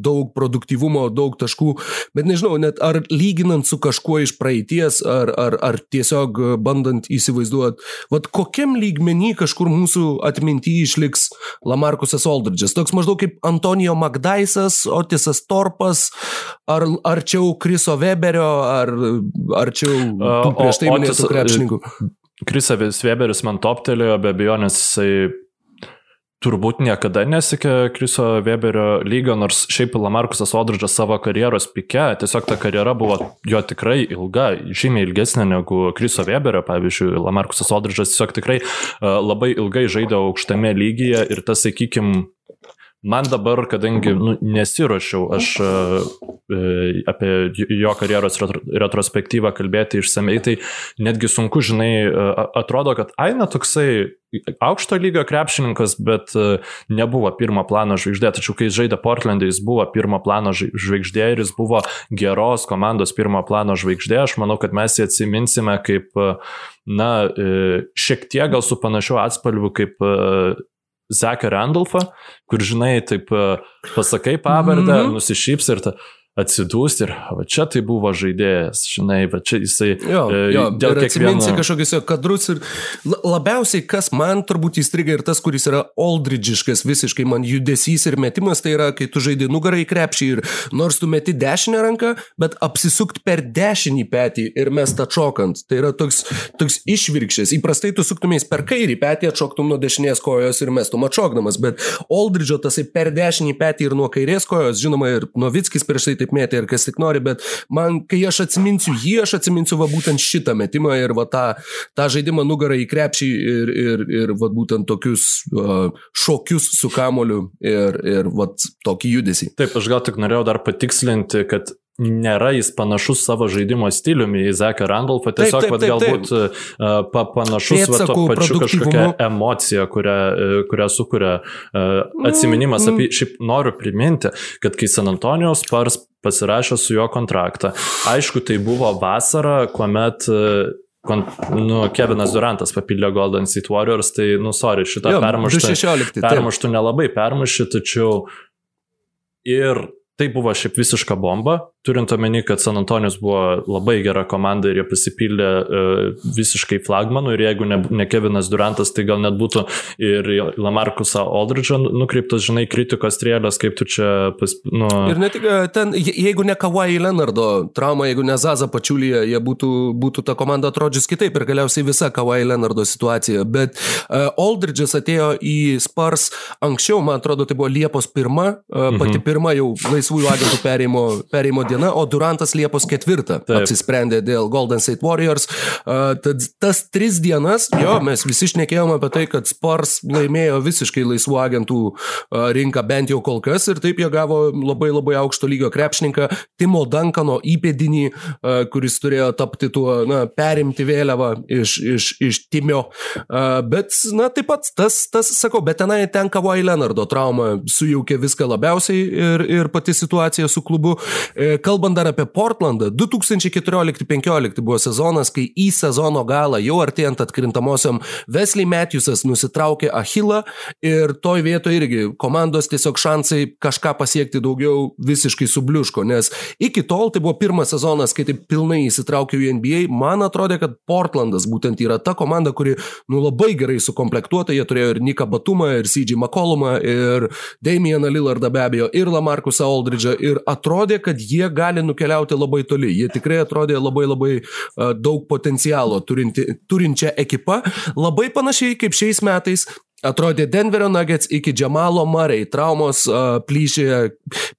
daug produktyvumo, daug taškų, bet nežinau, net ar lyginant su kažkuo iš praeities, ar, ar, ar tiesiog bandant įsivaizduoti, vad kokiam lygmenį kažkur mūsų atmintyje išliks Lamarkusas Aldridžas. Toks maždaug kaip Antonijo Magdalena Magdaisas, Otisas Torpas, ar arčiau Kriso Weberio, ar arčiau prieš tai minėtų krepšininkų. Krisas Weberis man toptelėjo, be abejonės jisai turbūt niekada nesikė Kriso Weberio lygio, nors šiaip Lamarkusas Odridžas savo karjeros pike, tiesiog ta karjera buvo jo tikrai ilga, žymiai ilgesnė negu Kriso Weberio, pavyzdžiui, Lamarkusas Odridžas tiesiog tikrai uh, labai ilgai žaidė aukštame lygyje ir tas, sakykime, Man dabar, kadangi nu, nesiuošiau aš e, apie jo karjeros retrospektyvą kalbėti išsamei, tai netgi sunku, žinai, e, atrodo, kad Aina toksai aukšto lygio krepšininkas, bet e, nebuvo pirmo plano žvaigždė, tačiau kai žaidė Portlandė, jis buvo pirmo plano žvaigždė ir jis buvo geros komandos pirmo plano žvaigždė. Aš manau, kad mes jį atsiminsime kaip, na, šiek tiek gal su panašiu atspalviu kaip Zeką Randolfą, kur žinai, taip e, pasakai pavardę, mm -hmm. nusišyps ir ta, atsidūs ir va čia tai buvo žaidėjas, žinai, va čia jisai jo, e, jo, dėl kiekvieno... Kažkokius kadrus ir labiausiai, kas man turbūt įstriga ir tas, kuris yra oldridžiškas visiškai man judesys ir metimas, tai yra, kai tu žaidži nugarą į krepšį ir nors tu meti dešinę ranką, bet apsisukt per dešinį petį ir mes tą čokant. Tai yra toks, toks išvirkščias. Įprastai tu suktumės per kairį petį, atšoktum nuo dešinės kojos ir mestum atšokdamas, bet oldridžio tasai per dešinį petį ir nuo kairės kojos, žinoma, ir Novickis prieš tai taip mėtė ir kas tik nori, bet man, kai aš atsiminsiu jį, aš atsiminsiu va būtent šitą metimą ir va tą, tą žaidimą nugarą į krepšį ir, ir, ir va būtent tokius uh, šokius su kamoliu ir, ir va tokį judesį. Taip, aš gal tik norėjau dar patikslinti, kad nėra jis panašus savo žaidimo stiliumi į Zeką Randolfą, tiesiog taip, taip, taip, taip. galbūt uh, pa, panašus va, to pačiu kažkokia emocija, kurią, uh, kurią sukuria uh, atsiminimas. Mm, apie, šiaip noriu priminti, kad kai San Antonijos Spars pasirašė su juo kontraktą, aišku, tai buvo vasara, kuomet Kon, nu, Kevinas Durantas papildė Golden State Warriors, tai, nu, sorry, šitą permuštą, permuštų nelabai permušti, tačiau ir tai buvo šiaip visiška bomba, turint omeny, kad San Antonijos buvo labai gera komanda ir jie pasipildė uh, visiškai flagmanų ir jeigu ne, ne Kevinas Durantas, tai gal net būtų ir Lamarkusą Aldridge'ą nukreiptas, žinai, kritikos strėlės, kaip tu čia... Pas, nu... Ir ne tik e, ten, jeigu ne Kawhi Leonardo trauma, jeigu ne Zaza Pačiulyje, jie būtų, būtų ta komanda atrodžius kitaip ir galiausiai visa Kawhi Leonardo situacija. Bet uh, Aldridge'as atėjo į Spars anksčiau, man atrodo, tai buvo Liepos pirma, uh, pati mhm. pirma jau laisvųjų agentų perėjimo, perėjimo diena, o Durantas Liepos 4 apsisprendė dėl Golden State Warriors. Uh, tad tas tris dienas, jo, mes visi šnekėjome apie tai, kad Spars laimėjo visiškai laisvų agentų uh, rinką bent jau kol kas ir taip jie gavo labai labai aukšto lygio krepšininką Timo Dankano įpėdinį, uh, kuris turėjo tapti tuo, na, perimti vėliavą iš, iš, iš Timio. Uh, bet, na, taip pat tas, tas, sakau, bet tenai ten Kawhi Leonardo trauma sujaukė viską labiausiai ir, ir pati situacija su klubu. Kalbant dar apie Portlandą, 2014-2015 buvo sezonas, kai į sezono galą, jau artėjant atkrintamosiam, Wesley Matthewsas nusitraukė Achilą ir toj vietoje irgi komandos tiesiog šansai kažką pasiekti daugiau visiškai subliuško, nes iki tol tai buvo pirmas sezonas, kai taip pilnai įsitraukiau į NBA, man atrodė, kad Portlandas būtent yra ta komanda, kuri nu labai gerai sukomplektuota, jie turėjo ir Niką Batumą, ir CJ McCollumą, ir Damieną Lillardą be abejo, ir Lamarkusą Aldridge'ą, ir atrodė, kad jie gali nukeliauti labai toli. Jie tikrai atrodė labai labai daug potencialo turinti, turinčią ekipą. Labai panašiai kaip šiais metais Atrodė Denverio Nuggets iki Džamalo Marai, traumos uh, plyšė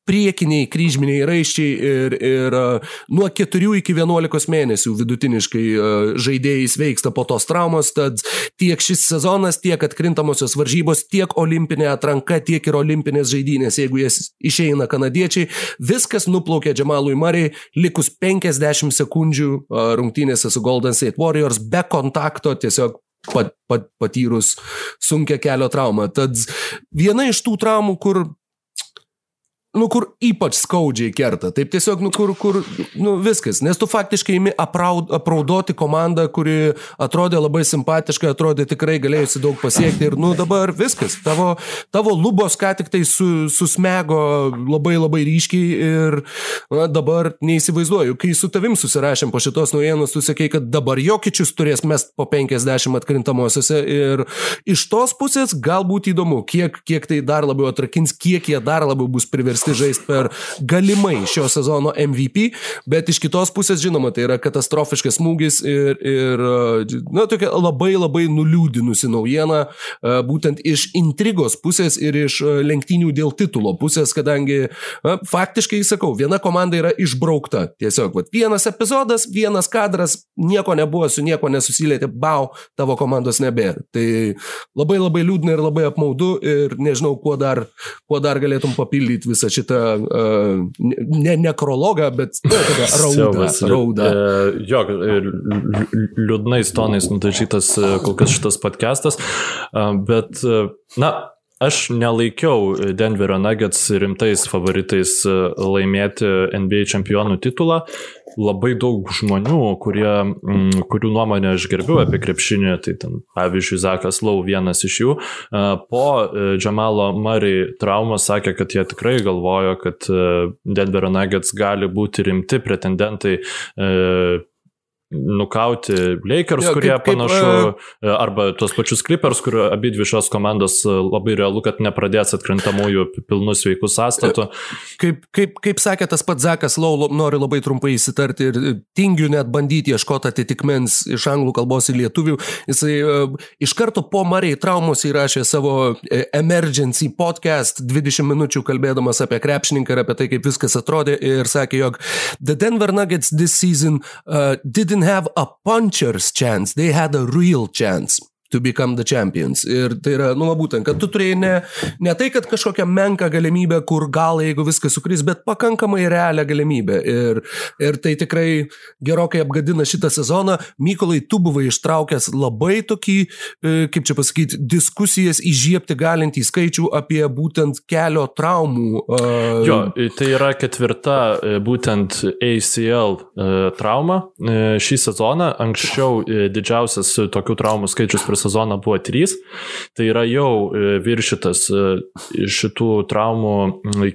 priekiniai kryžminiai raiščiai ir, ir uh, nuo 4 iki 11 mėnesių vidutiniškai uh, žaidėjai sveiksta po tos traumos, tad tiek šis sezonas, tiek atkrintamosios varžybos, tiek olimpinė atranka, tiek ir olimpinės žaidynės, jeigu jas išeina kanadiečiai, viskas nuplaukė Džamalui Marai likus 50 sekundžių uh, rungtynėse su Golden State Warriors be kontakto, tiesiog pat, pat, patyrus sunkia kelio traumą. Tad viena iš tų traumų, kur nu, kur ypač skaudžiai kerta. Taip tiesiog, nu, kur, kur, nu, viskas. Nes tu faktiškai imi apraud, apraudoti komandą, kuri atrodė labai simpatiška, atrodė tikrai galėjusi daug pasiekti ir, nu, dabar viskas. Tavo, tavo lubos ką tik tai su, susmego labai labai ryškiai ir na, dabar neįsivaizduoju. Kai su tavim susirašėm po šitos naujienos, tu sakei, kad dabar jokičius turės mest po 50 atkrintamosiose ir iš tos pusės galbūt įdomu, kiek, kiek tai dar labiau atrakins, kiek jie dar labiau bus priversti priversti žaisti per galimai šio sezono MVP, bet iš kitos pusės, žinoma, tai yra katastrofiškas smūgis ir, ir na, tokia labai labai nuliūdinusi naujiena, e, būtent iš intrigos pusės ir iš e, lenktynių dėl titulo pusės, kadangi na, faktiškai, sakau, viena komanda yra išbraukta. Tiesiog, vat, vienas epizodas, vienas kadras, nieko nebuvo, su nieko nesusilietė, bau, tavo komandos nebėra. Tai labai labai liūdna ir labai apmaudu ir nežinau, kuo dar, kuo dar galėtum papildyti visą šitą uh, ne nekrologą, bet *laughs* nu, raudą. raudą. E, jo, liūdnais tonais nudažytas e, kol kas šitas podcastas, bet, na, Aš nelaikiau Denverio Nuggets rimtais favoritais laimėti NBA čempionų titulą, labai daug žmonių, kurie, m, kurių nuomonę aš gerbiu apie krepšinį, tai ten, pavyzdžiui, Zakas Lau vienas iš jų, po e, Džamalo Murray traumos sakė, kad jie tikrai galvojo, kad e, Denverio Nuggets gali būti rimti pretendentai e, nukauti Lakers, jo, kurie kaip, panašu, kaip, uh... arba tuos pačius Clippers, kur abi dvi šios komandos labai realu, kad nepradės atkrintamųjų pilnus sveikų sąstatų. Kaip, kaip, kaip sakė tas pats Zakas Lau, noriu labai trumpai įsitarti ir tingiu net bandyti ieškoti atitikmens iš anglų kalbos į lietuvių. Jisai iš karto po Mariai traumos įrašė savo emergency podcast 20 minučių kalbėdamas apie krepšininką ir apie tai, kaip viskas atrodė ir sakė, jog The Denver Nuggets this season uh, didn't have a puncher's chance, they had a real chance to become the champions. Ir tai yra, nu, būtent, kad tu turėjai ne, ne tai, kad kažkokią menką galimybę, kur gal jeigu viskas sukris, bet pakankamai realią galimybę. Ir, ir tai tikrai gerokai apgadina šitą sezoną. Mykolai, tu buvai ištraukęs labai tokį, e, kaip čia pasakyti, diskusijas įžiepti galintį skaičių apie būtent kelio traumų. Uh... Jo, tai yra ketvirta e, būtent ACL trauma šį sezoną. Anksčiau didžiausias tokių traumų skaičius per sezoną buvo 3, tai yra jau e, viršytas e, šitų traumų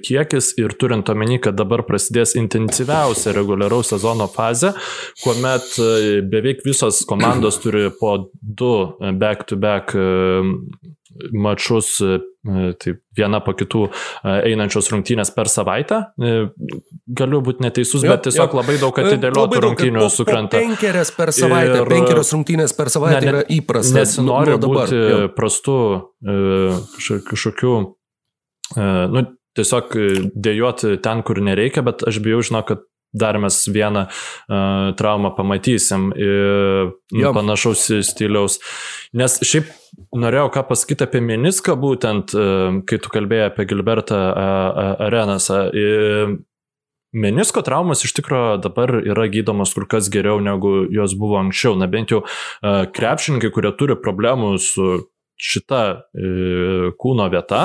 kiekis ir turint omeny, kad dabar prasidės intensyviausia reguliaraus sezono fazė, kuomet e, beveik visos komandos turi po du back-to-back -back mačus, tai viena po kitų einančios rungtynės per savaitę. Galiu būti neteisus, jo, bet tiesiog jo. labai daug atidėliotų rungtynių sukrenta. Penkerias per savaitę, ir, penkerios rungtynės per savaitę ne, yra įprasta. Nesinori nu, būti prastu kažkokiu, nu, tiesiog dėjoti ten, kur nereikia, bet aš bijau, žinau, kad dar mes vieną uh, traumą pamatysim uh, panašaus stiliaus. Nes šiaip norėjau ką pasakyti apie meniską, būtent uh, kai tu kalbėjai apie Gilbertą uh, Arenasą. Uh, Menisko traumas iš tikrųjų dabar yra gydomas kur kas geriau negu jos buvo anksčiau. Na bent jau krepšininkai, kurie turi problemų su šita e, kūno vieta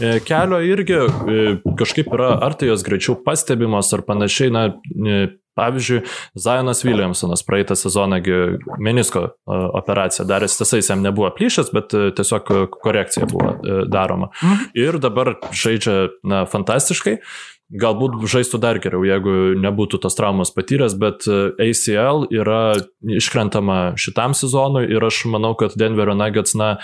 e, kelio irgi e, kažkaip yra, ar tai jos greičiau pastebimos ar panašiai, na, pavyzdžiui, Zionas Williamsonas praeitą sezoną menisko operaciją daręs, tiesa, jis jam nebuvo plyšęs, bet tiesiog korekcija buvo daroma. Mhm. Ir dabar žaidžia, na, fantastiškai. Galbūt žaistų dar geriau, jeigu nebūtų tos traumos patyręs, bet e, ACL yra iškrentama šitam sezonui ir aš manau, kad Denverio Nuggets, na,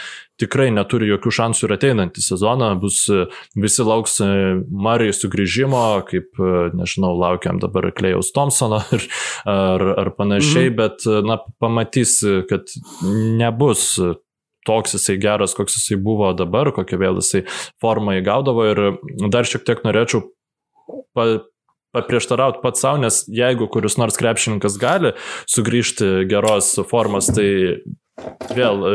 tikrai neturi jokių šansų ir ateinantį sezoną, bus e, visi lauks e, Marijai sugrįžimo, kaip, nežinau, laukiam dabar Klejaus Thompsono *laughs* ir, ar, ar panašiai, mhm. bet, na, pamatys, kad nebus toks jisai geras, koks jisai buvo dabar, kokią vėl jisai formą įgaudavo ir dar šiek tiek norėčiau pa, paprieštarauti pats savo, nes jeigu kuris nors krepšininkas gali sugrįžti geros formos, tai vėl e,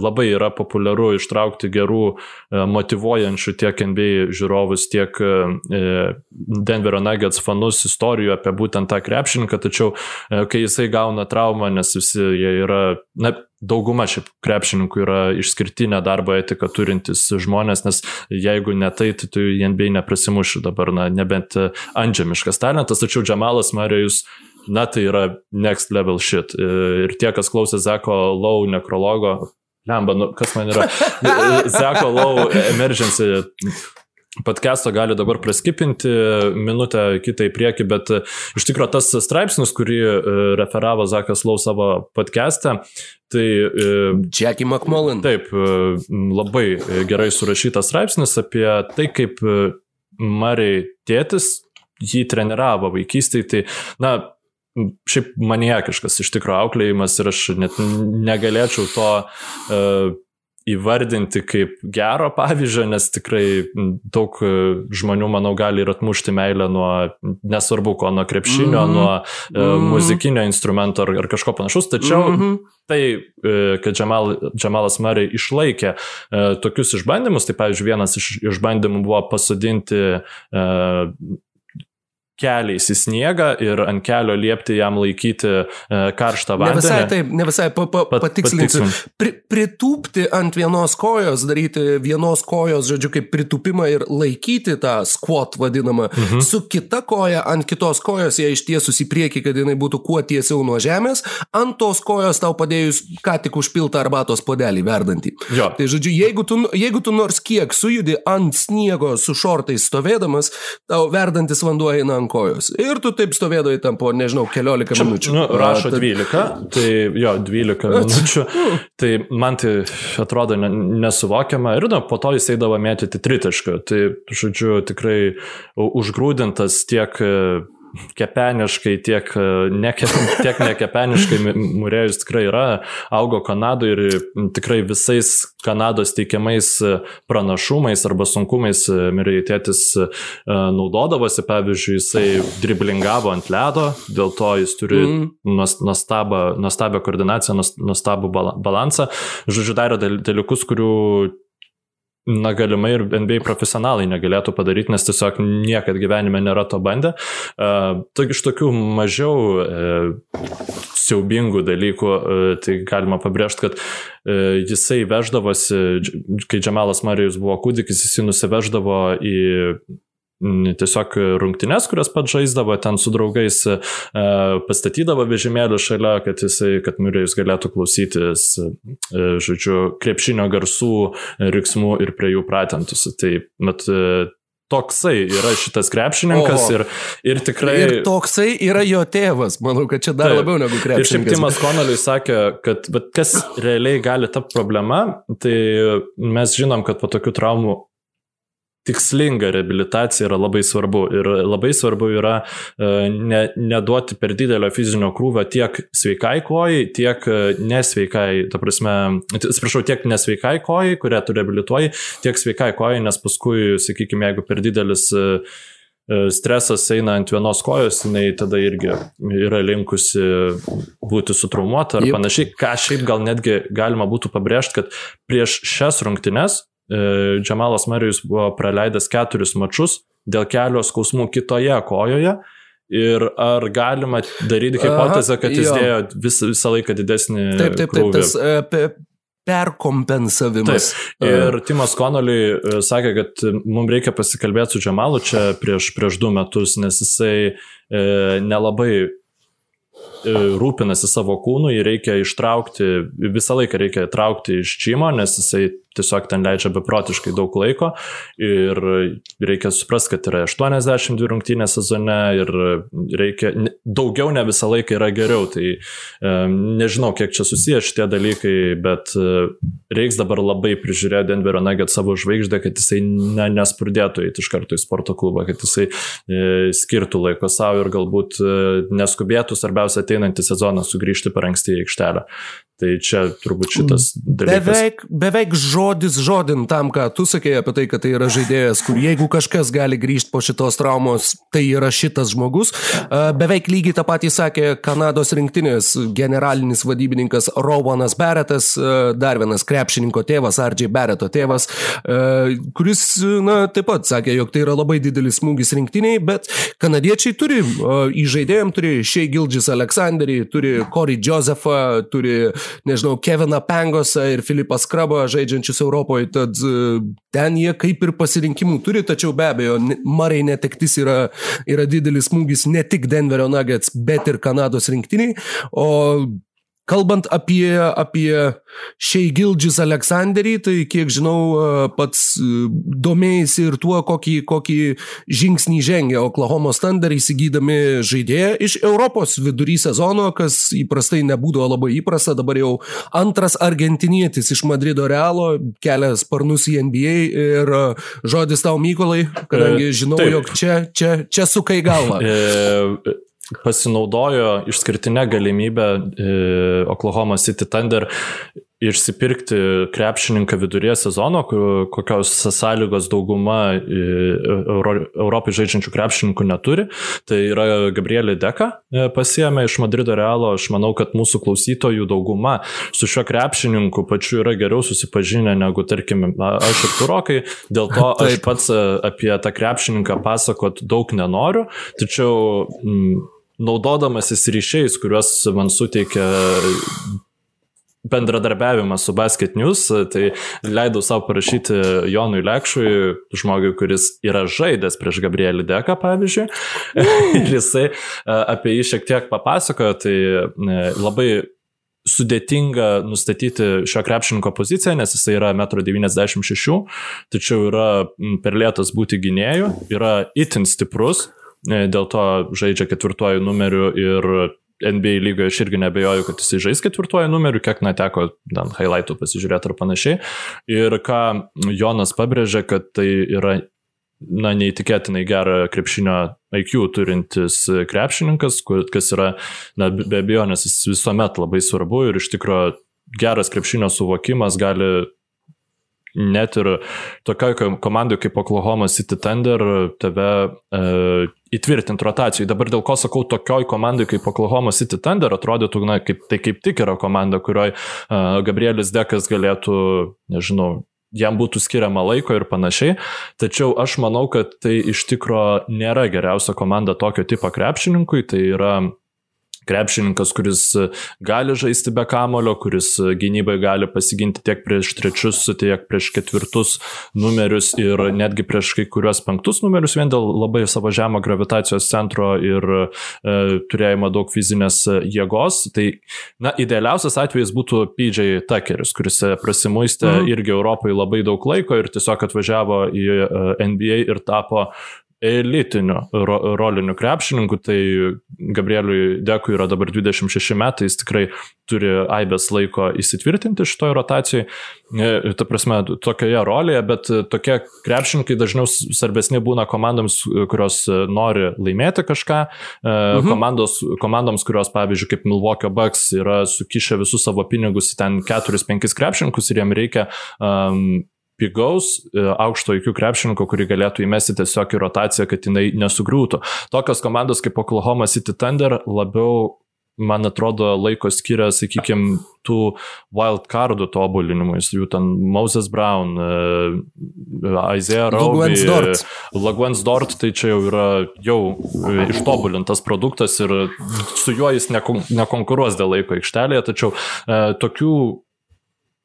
labai yra populiaru ištraukti gerų e, motivuojančių tiek NBA žiūrovus, tiek e, Denverio Nuggets fanus istorijų apie būtent tą krepšininką, tačiau kai jisai gauna traumą, nes visi jie yra, na, dauguma šiaip krepšininkų yra išskirtinę darbo etiką turintys žmonės, nes jeigu ne tai, tai tu į NBA neprasimuši dabar, na, nebent antžemiškas talentas, tačiau Džamalas Marijus na tai yra next level shit. Ir tie, kas klausė Zeko Lau nekrologo, lemba, nu, kas man yra, *laughs* Zeko Lau emergency podcast'o gali dabar praskipinti minutę kitą į priekį, bet e, iš tikrųjų tas straipsnis, kurį e, referavo Zakas Lau savo podcast'e, tai... E, Jackie McMullen. Taip, labai gerai surašytas straipsnis apie tai, kaip Mariai tėtis jį treniravo vaikystėje, tai, na, šiaip maniakiškas iš tikrųjų auklėjimas ir aš net negalėčiau to uh, įvardinti kaip gero pavyzdžio, nes tikrai daug žmonių, manau, gali ir atmušti meilę nuo, nesvarbu ko, nuo krepšinio, mm -hmm. nuo mm -hmm. muzikinio instrumento ar, ar kažko panašus, tačiau mm -hmm. tai, kad Džamal, Džamalas Murray išlaikė tokius išbandymus, tai pavyzdžiui, vienas iš išbandymų buvo pasodinti keliais į sniegą ir ant kelio liepti jam laikyti e, karštą vandenį. Ne visai taip, ne visai pa, pa, Pat, patikslinsiu. Pri, pritūpti ant vienos kojos, daryti vienos kojos, žodžiu, kaip pritūpimą ir laikyti tą squat vadinamą, mhm. su kita koja ant kitos kojos ją ištiesus į priekį, kad jinai būtų kuo tiesiau nuo žemės, ant tos kojos tau padėjus ką tik užpiltą arbatos podelį verdantį. Jo. Tai žodžiu, jeigu tu, jeigu tu nors kiek sujudi ant sniego su šortais stovėdamas, tau verdantis vanduo eina ant kojos. Ir tu taip stovėdavai tam po, nežinau, keliolika Čia, minučių. Nu, rašo 12, tai jo, 12 *laughs* minučių. Tai man tai atrodo nesuvokiama. Ir nu, po to jis eidavo mėtyti tritašką. Tai, žodžiu, tikrai užgrūdintas tiek kepeniškai, tiek, e, neke, *laughs* tiek nekepeniškai Murėjus tikrai yra, augo Kanadoje ir tikrai visais Kanados teikiamais e, pranašumais arba sunkumais e, Mirėjai tėtis naudodavosi, pavyzdžiui, jisai driblingavo ant ledo, dėl to jis turi mm. nuostabą, nuostabę koordinaciją, nuostabų balansą. Žodžiu, darė dalykus, kurių na, galimai ir NBA profesionalai negalėtų padaryti, nes tiesiog niekad gyvenime nėra to bandę. Uh, iš tokių mažiau uh, siaubingų dalykų, uh, tai galima pabrėžti, kad uh, jisai veždavosi, kai Džemalas Marijus buvo kūdikis, jisai nusiveždavo į tiesiog rungtynes, kurias pats žaisdavo, ten su draugais e, pastatydavo vežimėlį šalia, kad, jisai, kad Murėjus galėtų klausytis, e, žodžiu, krepšinio garsų, riksmų ir prie jų pratentųsi. Tai, e, toksai yra šitas krepšininkas Oho. ir, ir tikrai... Ir toksai yra jo tėvas, manau, kad čia dar taip, labiau negu krepšininkas. Ir šiaip Timas Konoliui sakė, kad bet kas realiai gali tapti problema, tai mes žinom, kad po tokių traumų tikslinga reabilitacija yra labai svarbu. Ir labai svarbu yra e, ne, neduoti per didelio fizinio krūvio tiek sveikai kojai, tiek e, nesveikai, ta prasme, atsiprašau, tiek nesveikai kojai, kurią tu reabilituoji, tiek sveikai kojai, nes paskui, sakykime, jeigu per didelis e, stresas eina ant vienos kojos, jinai tada irgi yra linkusi būti sutraumuota ar yep. panašiai, ką šiaip gal netgi galima būtų pabrėžti, kad prieš šias rungtynes E, Džemalas Marijus buvo praleidęs keturis mačius dėl kelio skausmų kitoje kojoje. Ir ar galima daryti hipotezę, kad jis Aha, dėjo vis, visą laiką didesnį. Taip, taip, taip. Tas, uh, perkompensavimas. Taip. Ir Timas Konoliui e, sakė, kad mums reikia pasikalbėti su Džemalu čia prieš, prieš du metus, nes jisai e, nelabai E, rūpinasi savo kūnu, jį reikia ištraukti, visą laiką reikia traukti iš čimo, nes jisai tiesiog ten leidžia beprotiškai daug laiko. Ir reikia suprasti, kad yra 82 rungtynės sezone ir reikia, daugiau ne visą laiką yra geriau, tai e, nežinau, kiek čia susiję šitie dalykai, bet e, reiks dabar labai prižiūrėti Denverio Nugget savo žvaigždę, kad jisai ne, nespurdėtų eiti iš karto į sporto klubą, kad jisai e, skirtų laiko savo ir galbūt e, neskubėtų, svarbiausia, ateinantį sezoną sugrįžti per anksti į aikštelę. Tai čia turbūt šitas dalykas. Beveik, beveik žodis žodin tam, ką tu sakėjai apie tai, kad tai yra žaidėjas, kur jeigu kažkas gali grįžti po šitos traumos, tai yra šitas žmogus. Beveik lygiai tą patį sakė Kanados rinktinės generalinis vadybininkas Rowanas Beretas, dar vienas krepšininko tėvas, Ardžiai Bereto tėvas, kuris, na, taip pat sakė, jog tai yra labai didelis smūgis rinktiniai, bet kanadiečiai turi, į žaidėjim turi Shea Gildžis Aleksandrį, turi Corey Josephą, turi nežinau, Keviną Pengosą ir Filipą Skrabą žaidžiančius Europoje, tad e, ten jie kaip ir pasirinkimų turi, tačiau be abejo, Marai netektis yra, yra didelis smūgis ne tik Denverio Nuggets, bet ir Kanados rinktiniai, o Kalbant apie, apie Šeigildžis Aleksandrį, tai kiek žinau, pats domėjasi ir tuo, kokį, kokį žingsnį žengia Oklahoma Thunder įsigydami žaidėją iš Europos vidury sezono, kas įprastai nebūdavo labai įprasta, dabar jau antras argentinietis iš Madrido Realo kelia sparnus į NBA ir žodis tau Mykolai, kadangi e, žinau, Taip. jog čia, čia, čia sukai galvą. E, pasinaudojo išskirtinę galimybę e, Oklahoma City Thunder išsipirkti krepšininką viduryje sezono, kokios sąlygos dauguma e, Euro, Europai žaidžiančių krepšininkų neturi. Tai yra Gabrielė Deka e, pasiemė iš Madrido Realo. Aš manau, kad mūsų klausytojų dauguma su šiuo krepšininku pačiu yra geriau susipažinę negu, tarkim, aš ir Turokai. Dėl to *laughs* aš pats apie tą krepšininką pasakot daug nenoriu. Tačiau mm, naudodamasis ryšiais, kuriuos man suteikia bendradarbiavimas su Basket News, tai leidau savo parašyti Jonui Lekšui, žmogui, kuris yra žaidęs prieš Gabrielį Deką, pavyzdžiui. *laughs* ir jisai apie jį šiek tiek papasakojo, tai labai sudėtinga nustatyti šio krepšininko poziciją, nes jisai yra 1,96 m, tačiau yra per lėtas būti gynėjų, yra itin stiprus, dėl to žaidžia ketvirtuoju numeriu ir NBA lygoje aš irgi nebejoju, kad jisai žais ketvirtuoju numeriu, kiek neteko ten highlightų pasižiūrėti ar panašiai. Ir ką Jonas pabrėžė, kad tai yra na, neįtikėtinai gerą krepšinio IQ turintis krepšininkas, kas yra, na, be abejonės, visuomet labai svarbu ir iš tikrųjų geras krepšinio suvokimas gali net ir tokioj komandai kaip Oklahoma City Thunder tave e, įtvirtinti rotacijai. Dabar dėl ko sakau, tokioj komandai kaip Oklahoma City Thunder atrodytų, na, kaip, tai kaip tik yra komanda, kurioje uh, Gabrielis Dekas galėtų, nežinau, jam būtų skiriama laiko ir panašiai. Tačiau aš manau, kad tai iš tikro nėra geriausia komanda tokio tipo krepšininkui. Tai yra krepšininkas, kuris gali žaisti be kamulio, kuris gynybai gali pasiginti tiek prieš trečius, tiek prieš ketvirtus numerius ir netgi prieš kai kuriuos penktus numerius vien dėl labai savo žemo gravitacijos centro ir e, turėjimo daug fizinės jėgos. Tai, na, idealiausias atvejis būtų PJ Tuckeris, kuris prasimuistė mhm. irgi Europai labai daug laiko ir tiesiog atvažiavo į e, NBA ir tapo elitiniu ro, roliniu krepšininku, tai Gabrieliui Dekui yra dabar 26 metai, jis tikrai turi aibės laiko įsitvirtinti šitoje rotacijoje, ta prasme, tokioje rolėje, bet tokie krepšininkai dažniau svarbesni būna komandoms, kurios nori laimėti kažką, mhm. komandos, komandoms, kurios, pavyzdžiui, kaip Milwaukee Bucks yra sukišę visus savo pinigus į ten 4-5 krepšininkus ir jiem reikia um, pigaus e, aukšto IQ krepšininko, kurį galėtų įmesti tiesiog į rotaciją, kad jinai nesugriūtų. Tokios komandos kaip Oklahoma City Thunder labiau man atrodo, laiko skiria, sakykime, tų wildcardų tobulinimui, jų ten Moses Brown, uh, Isaiah Roby, Lagwens Dort, tai čia jau yra jau ištobulintas produktas ir su juo jis nekon nekonkuruos dėl laiko aikštelėje, tačiau tokių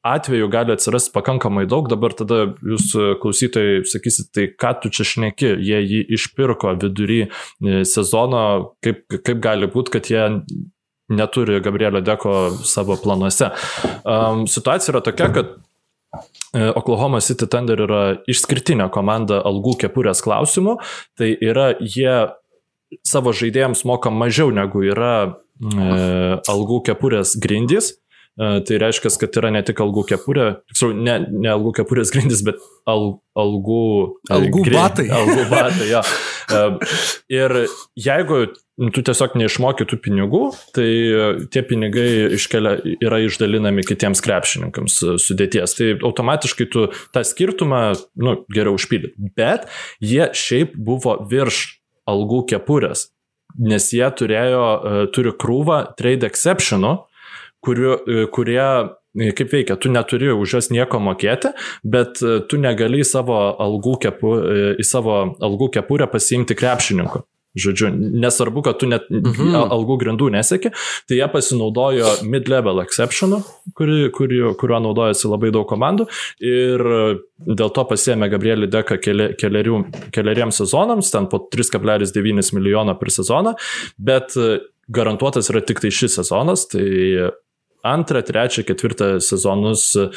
atvejų gali atsirasti pakankamai daug, dabar tada jūs e, klausytojai sakysit, tai ką tu čia šneki, jie jį išpirko vidury e, sezono, kaip, kaip gali būti, kad jie neturi Gabrielio Deko savo planuose. Um, situacija yra tokia, kad e, Oklahoma City Thunder yra išskirtinė komanda algų kepurės klausimų, tai yra jie savo žaidėjams moka mažiau negu yra e, algų kepurės grindys tai reiškia, kad yra ne tik algų kepurė, tiksliau, ne, ne algų kepurės grindis, bet al, algų, e, algų grind, batai. *laughs* Algų batai, jo. E, ir jeigu tu tiesiog neišmoki tų pinigų, tai tie pinigai iškelia, yra išdalinami kitiems krepšininkams sudėties. Tai automatiškai tu tą skirtumą nu, geriau užpildyti. Bet jie šiaip buvo virš algų kepurės, nes jie turėjo, turi krūvą trade exceptionų, kuriu, e, kurie e, kaip veikia, tu neturi už juos nieko mokėti, bet e, tu negali į savo algų, kepu, į savo algų kepurę pasiimti krepšininkų. Žodžiu, nesvarbu, kad tu net mhm. algų grindų neseki, tai jie pasinaudojo mid-level exceptionu, kuri, kuri, kuriuo naudojasi labai daug komandų ir dėl to pasiemė Gabrielį Deką keli, keliarių, keliariems sezonams, ten po 3,9 milijono per sezoną, bet garantuotas yra tik tai šis sezonas, tai antrą, trečią, ketvirtą sezonus e,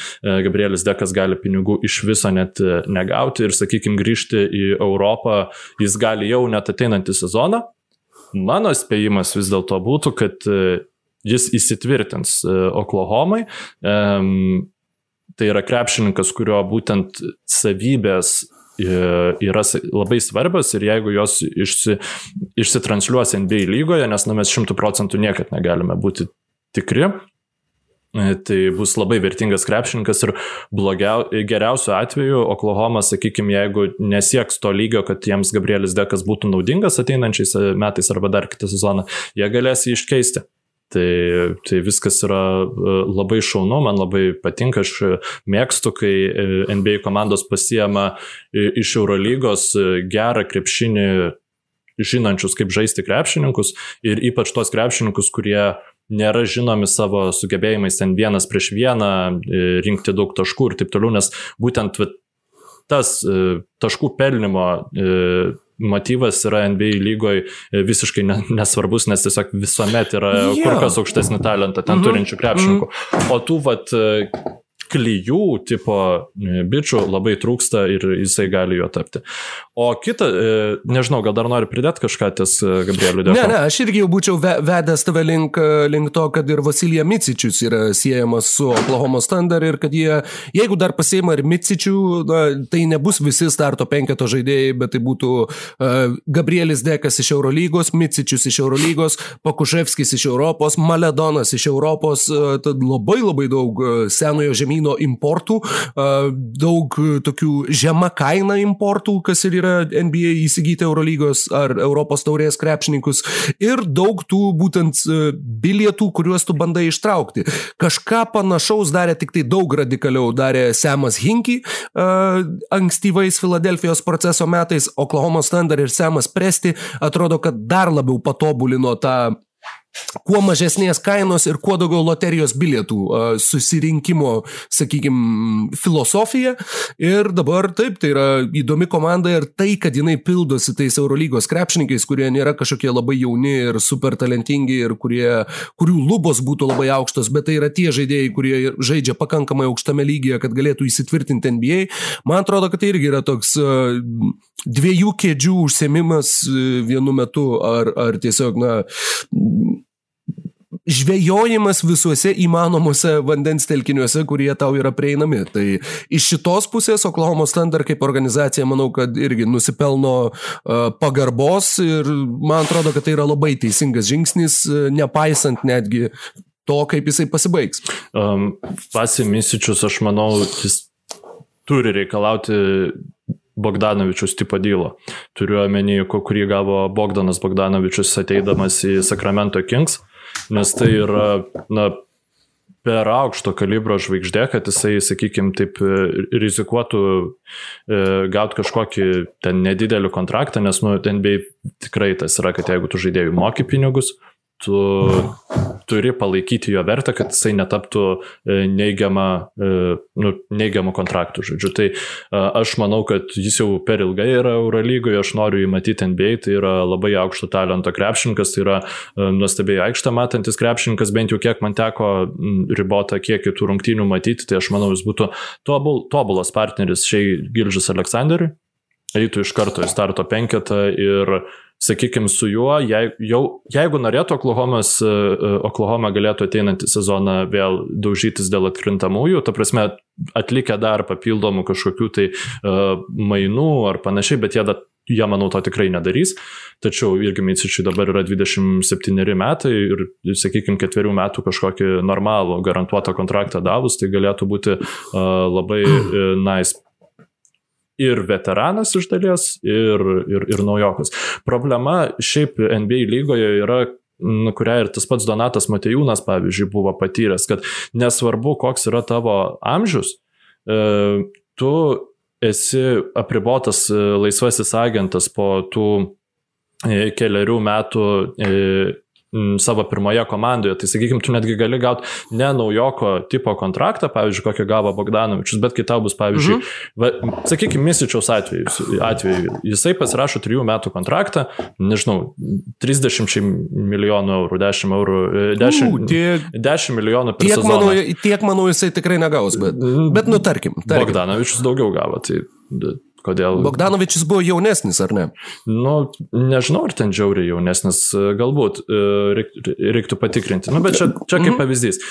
Gabrielis Dekas gali pinigų iš viso net e, negauti ir, sakykime, grįžti į Europą jis gali jau net ateinantį sezoną. Mano spėjimas vis dėlto būtų, kad e, jis įsitvirtins Oklahomai. Tai yra krepšininkas, kurio būtent savybės yra labai svarbios ir jeigu jos išsi, išsitransliuos NBA lygoje, nes na, mes šimtų procentų niekad negalime būti tikri, tai bus labai vertingas krepšininkas ir blogiau, geriausiu atveju Oklahoma, sakykime, jeigu nesieks to lygio, kad jiems Gabrielis Dekas būtų naudingas ateinančiais e, metais arba dar kitą sezoną, jie galės jį iškeisti. Tai, tai viskas yra e, labai šaunu, man labai patinka, aš mėgstu, kai NBA komandos pasiema iš Eurolygos gerą krepšinį žinančius, kaip žaisti krepšininkus ir ypač tos krepšininkus, kurie nėra žinomi savo sugebėjimais ten vienas prieš vieną, e, rinkti daug taškų ir taip toliau, nes būtent tas e, taškų pelnimo e, motyvas yra NBA lygoje visiškai nesvarbus, nes tiesiog visuomet yra yeah. kur kas aukštesnį talentą ten mm -hmm. turinčių krepšininkų. Mm -hmm. O tų vat klyjų tipo e, bičių labai trūksta ir jisai gali juo tapti. O kita, e, nežinau, gal dar nori pridėti kažką ties e, Gabrieliu Defu? Ne, ne, aš irgi jau būčiau vedęs tave link, link to, kad ir Vasilija Micičius yra siejamas su Oklahoma Standard ir kad jie, jeigu dar pasiema ir Micičių, na, tai nebus visi starto penketo žaidėjai, bet tai būtų uh, Gabrielis Dekas iš Eurolygos, Micičius iš Eurolygos, Pakuševskis iš Europos, Maledonas iš Europos, uh, tad labai labai daug senojo žemynų importų, daug tokių žema kaina importų, kas ir yra NBA įsigyti Eurolygos ar Europos taurės krepšininkus ir daug tų būtent bilietų, kuriuos tu bandai ištraukti. Kažką panašaus darė tik tai daug radikaliau darė Semas Hinky ankstyvais Filadelfijos proceso metais, Oklahoma Standard ir Semas Presti atrodo, kad dar labiau patobulino tą kuo mažesnės kainos ir kuo daugiau loterijos bilietų susirinkimo, sakykime, filosofija. Ir dabar taip, tai yra įdomi komanda ir tai, kad jinai pildosi tais Eurolygos krepšininkais, kurie nėra kažkokie labai jauni ir super talentingi ir kurie, kurių lubos būtų labai aukštos, bet tai yra tie žaidėjai, kurie žaidžia pakankamai aukštame lygyje, kad galėtų įsitvirtinti NBA. Man atrodo, kad tai irgi yra toks dviejų kėdžių užsiemimas vienu metu ar, ar tiesiog, na, žvejojimas visuose įmanomuose vandens telkiniuose, kurie tau yra prieinami. Tai iš šitos pusės Oklahoma Standard kaip organizacija, manau, kad irgi nusipelno uh, pagarbos ir man atrodo, kad tai yra labai teisingas žingsnis, uh, nepaisant netgi to, kaip jisai pasibaigs. Um, Pasimisičius, aš manau, jis turi reikalauti Bogdanovičius tipo dylo. Turiu omeny, kurį gavo Bogdanas Bogdanovičius ateidamas į Sacramento Kings nes tai yra, na, per aukšto kalibro žvaigždė, kad jisai, sakykime, taip rizikuotų e, gauti kažkokį ten nedidelį kontraktą, nes, nu, NBA tikrai tas yra, kad jeigu tu žaidėjai moki pinigus, tu turi palaikyti jo vertę, kad jisai netaptų e, neigiamą, e, nu, neigiamą kontraktų, žodžiu. Tai e, aš manau, kad jis jau per ilgai yra Eurolygoje, aš noriu jį matyti NBA, tai yra labai aukšto talento krepšininkas, tai yra nuostabiai aikštą matantis krepšininkas, bent jau kiek man teko ribotą kiekį tų rungtynių matyti, tai aš manau, jis būtų tobul, tobulas partneris šiai Gilžis Aleksanderiui eitų iš karto į starto penketą ir uh, sakykime, su juo, jei, jau, jeigu norėtų Oklahomas, e, e, Oklahoma galėtų ateinantį sezoną vėl daužytis dėl atkrintamųjų, ta prasme, atlikę dar papildomų kažkokių tai uh, mainų ar panašiai, bet jie, da, jie, manau, to tikrai nedarys. Tačiau irgi Micičiui dabar yra 27 metai ir, sakykime, ketverių metų kažkokį normalų garantuotą kontraktą davus, tai galėtų būti uh, labai uh, nice ir veteranas iš dalies, ir, ir, ir naujokas. Problema šiaip NBA lygoje yra kurią ir tas pats Donatas Matejūnas, pavyzdžiui, buvo patyręs, kad nesvarbu, koks yra tavo amžius, e, tu esi apribotas e, laisvasis agentas po tų e, keliarių metų m, savo pirmoje komandoje. Tai sakykime, tu netgi gali gauti ne naujoko tipo kontraktą, pavyzdžiui, kokį gavo Bogdanovičius, bet kai tau bus, pavyzdžiui, mhm. va, sakykime, Misičiaus atveju, atveju, jisai pasirašo trijų metų kontraktą, nežinau, 30 milijonų eurų, 10 eurų, 10, U, tiek, 10 milijonų per tiek sezoną. Manau, tiek, manau, jisai tikrai negaus, bet, bet nu, tarkim. tarkim. Bogdanovičius daugiau gavo. Tai, Kodėl? Bogdanovičius buvo jaunesnis, ar ne? Nu, nežinau, ar ten žiauriai jaunesnis, galbūt e, reiktų patikrinti. Nu, bet čia, čia kaip mhm. pavyzdys.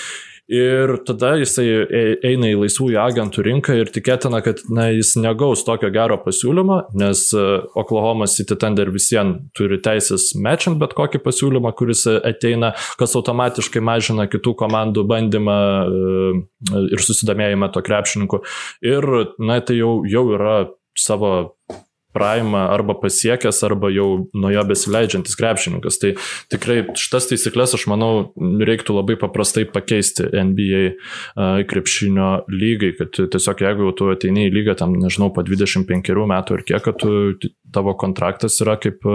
Ir tada jisai e, eina į laisvųjų agentų rinką ir tikėtina, kad na, jis negaus tokio gero pasiūlymo, nes e, Oklahoma City Thunder visiems turi teisės mečant bet kokį pasiūlymą, kuris ateina, kas automatiškai mažina kitų komandų bandymą ir susidomėjimą to krepšininku. Ir na, tai jau, jau yra savo praimą arba pasiekęs, arba jau nuo jo besileidžiantis krepšininkas. Tai tikrai šitas taisyklės, aš manau, reiktų labai paprastai pakeisti NBA uh, krepšinio lygai, kad tiesiog jeigu tu ateini į lygą, tam nežinau, po 25 metų ir kiek, kad tu, tavo kontraktas yra kaip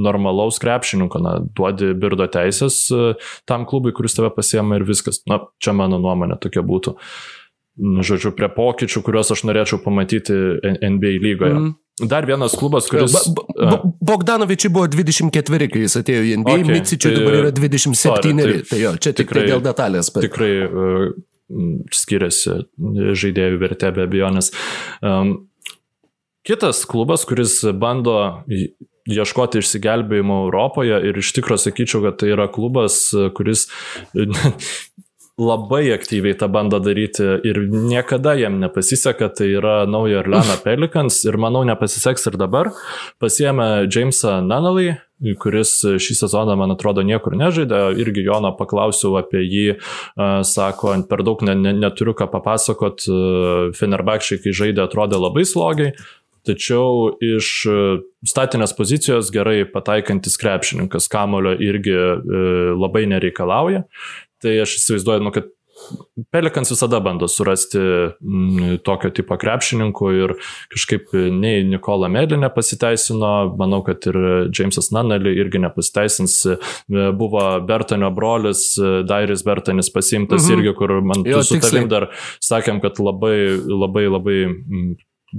normalaus krepšininko, na, duodi birdo teisės uh, tam klubui, kuris tave pasiema ir viskas. Na, čia mano nuomonė tokia būtų. Uh, žodžiu, prie pokyčių, kuriuos aš norėčiau pamatyti NBA lygoje. Mm. Dar vienas klubas, kuris... Ba, ba, Bogdanovičiui buvo 24, kai jis atėjo į NBA, okay, Micičiui tai, dabar yra 27, sorry, tai, tai jo, čia tai tikrai, dėl detalės. Bet... Tikrai uh, skiriasi žaidėjų vertė be abejonės. Kitas klubas, kuris bando ieškoti išsigelbėjimo Europoje ir iš tikrųjų sakyčiau, kad tai yra klubas, kuris labai aktyviai tą bando daryti ir niekada jam nepasiseka, tai yra naujo Orleano Pelicans ir manau nepasiseks ir dabar. Pasiemė Jamesą Nunnally, kuris šį sezoną, man atrodo, niekur nežaidė. Irgi Jono paklausiau apie jį, sako, per daug ne, ne, neturiu ką papasakot. Fenerbakščiai, kai žaidė, atrodė labai slogiai. Tačiau iš statinės pozicijos gerai pataikantis krepšininkas kamulio irgi labai nereikalauja. Tai aš įsivaizduoju, nu, kad Pelikans visada bando surasti m, tokio tipo krepšininkų ir kažkaip nei Nikola Melį nepasiteisino, manau, kad ir Jamesas Nunnally irgi nepasiteisins. Buvo Bertonio brolis, Dairis Bertonis pasimtas mhm. irgi, kur man jo, su tavim dar sakėm, kad labai, labai, labai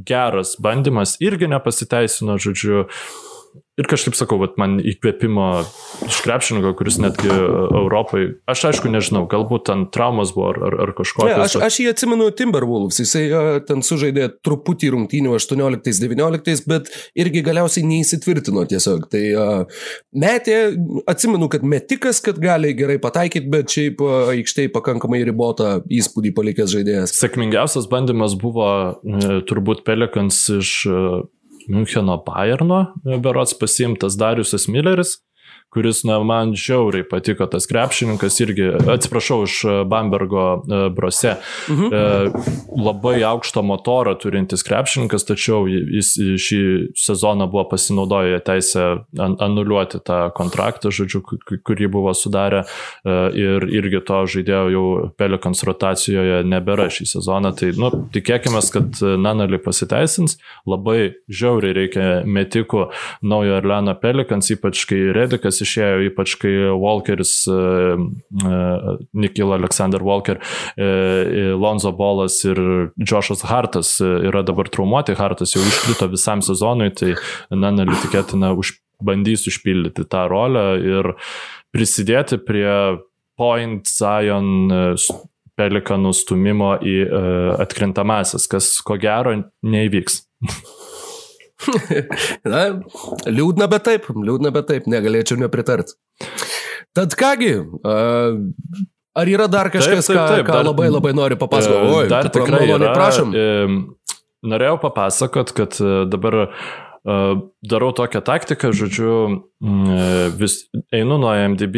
geras bandymas irgi nepasiteisino, žodžiu, Ir kažkaip sakau, vat, man įkvėpimo iš krepšininko, kuris netgi e, Europai, aš aišku nežinau, galbūt ten traumas buvo ar, ar, kažkokios. Ne, aš, aš jį atsimenu Timberwolves, jisai uh, ten sužaidė truputį rungtynių 18-19, bet irgi galiausiai neįsitvirtino tiesiog. Tai uh, metė, atsimenu, kad metikas, kad gali gerai pataikyti, bet šiaip aikštėje pakankamai ribotą įspūdį palikęs žaidėjas. Sėkmingiausias bandymas buvo turbūt Pelikans iš Müncheno Bayerno berots pasimtas Dariusas Milleris kuris, na, man žiauriai patiko tas krepšininkas, irgi, atsiprašau, iš e, Bambergo e, brose. Mhm. E, labai aukštą motorą turintis krepšininkas, tačiau jis šį sezoną buvo pasinaudoję teisę anuliuoti tą kontraktą, žodžiu, kurį buvo sudarę ir irgi to žaidėjo jau Pelikons rotacijoje nebėra šį sezoną. Tai, nu, tikėkime, kad Nanali pasiteisins, labai žiauriai reikia metikų naujo Erleno Pelikons, ypač kai Redikas išėjo, ypač kai Walkeris, e, e, Nikila Alexander Walker, e, Lonzo Bolas ir Joshas Hartas yra dabar traumuoti, Hartas jau iškrito visam sezonui, tai Nanelį tikėtina už, bandys užpildyti tą rolę ir prisidėti prie Point Zion pelikanų stumimo į atkrintamasis, kas ko gero neįvyks. *laughs* *laughs* Na, liūdna, bet taip, liūdna, bet taip, negalėčiau nepritart. Tad kągi, uh, ar yra dar kažkas, taip, taip, taip, ką, ką dar, labai labai nori papasakoti? E, dar tikrai, maloniai, prašom. E, norėjau papasakot, kad e, dabar darau tokią taktiką, žodžiu, vis einu nuo MDB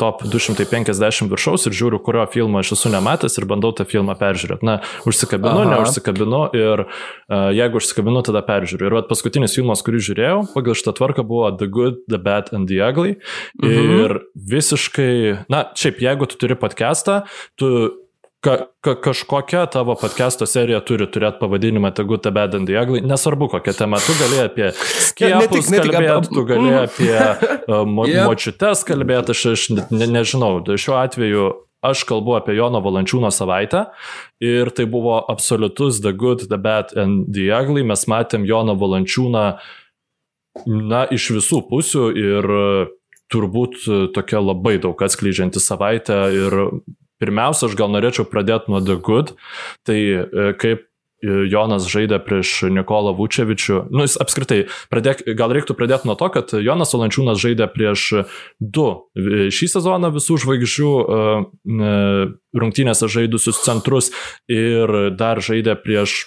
top 250 viršaus ir žiūriu, kurio filmo aš esu nematęs ir bandau tą filmą peržiūrėti. Na, užsikabinu, Aha. neužsikabinu ir uh, jeigu užsikabinu, tada peržiūriu. Ir vat, paskutinis filmas, kurį žiūrėjau, pagal šitą tvarką buvo The Good, The Bad and The Ugly. Mhm. Ir visiškai, na, šiaip jeigu tu turi podcastą, tu ka, ka, kažkokia tavo podcast'o serija turi turėti pavadinimą Tegu Tebedant Diaglai, nesvarbu kokia tema, tu gali apie skiepus kalbėti, tu gali mm. apie uh, mo, *laughs* yep. močiutes kalbėti, aš, aš ne, nežinau, šiuo atveju aš kalbu apie Jono Valančiūno savaitę ir tai buvo absoliutus The Good, The Bad and The Ugly, mes matėm Jono Valančiūną na, iš visų pusių ir turbūt tokia labai daug atskleidžianti savaitę ir Pirmiausia, aš gal norėčiau pradėti nuo The Good. Tai e, kaip e, Jonas žaidė prieš Nikolą Vučevičių. Nu, jis apskritai, pradėk, gal reiktų pradėti nuo to, kad Jonas Valančiūnas žaidė prieš du e, šį sezoną visų žvaigždžių rungtynėse žaidusius centrus ir dar žaidė prieš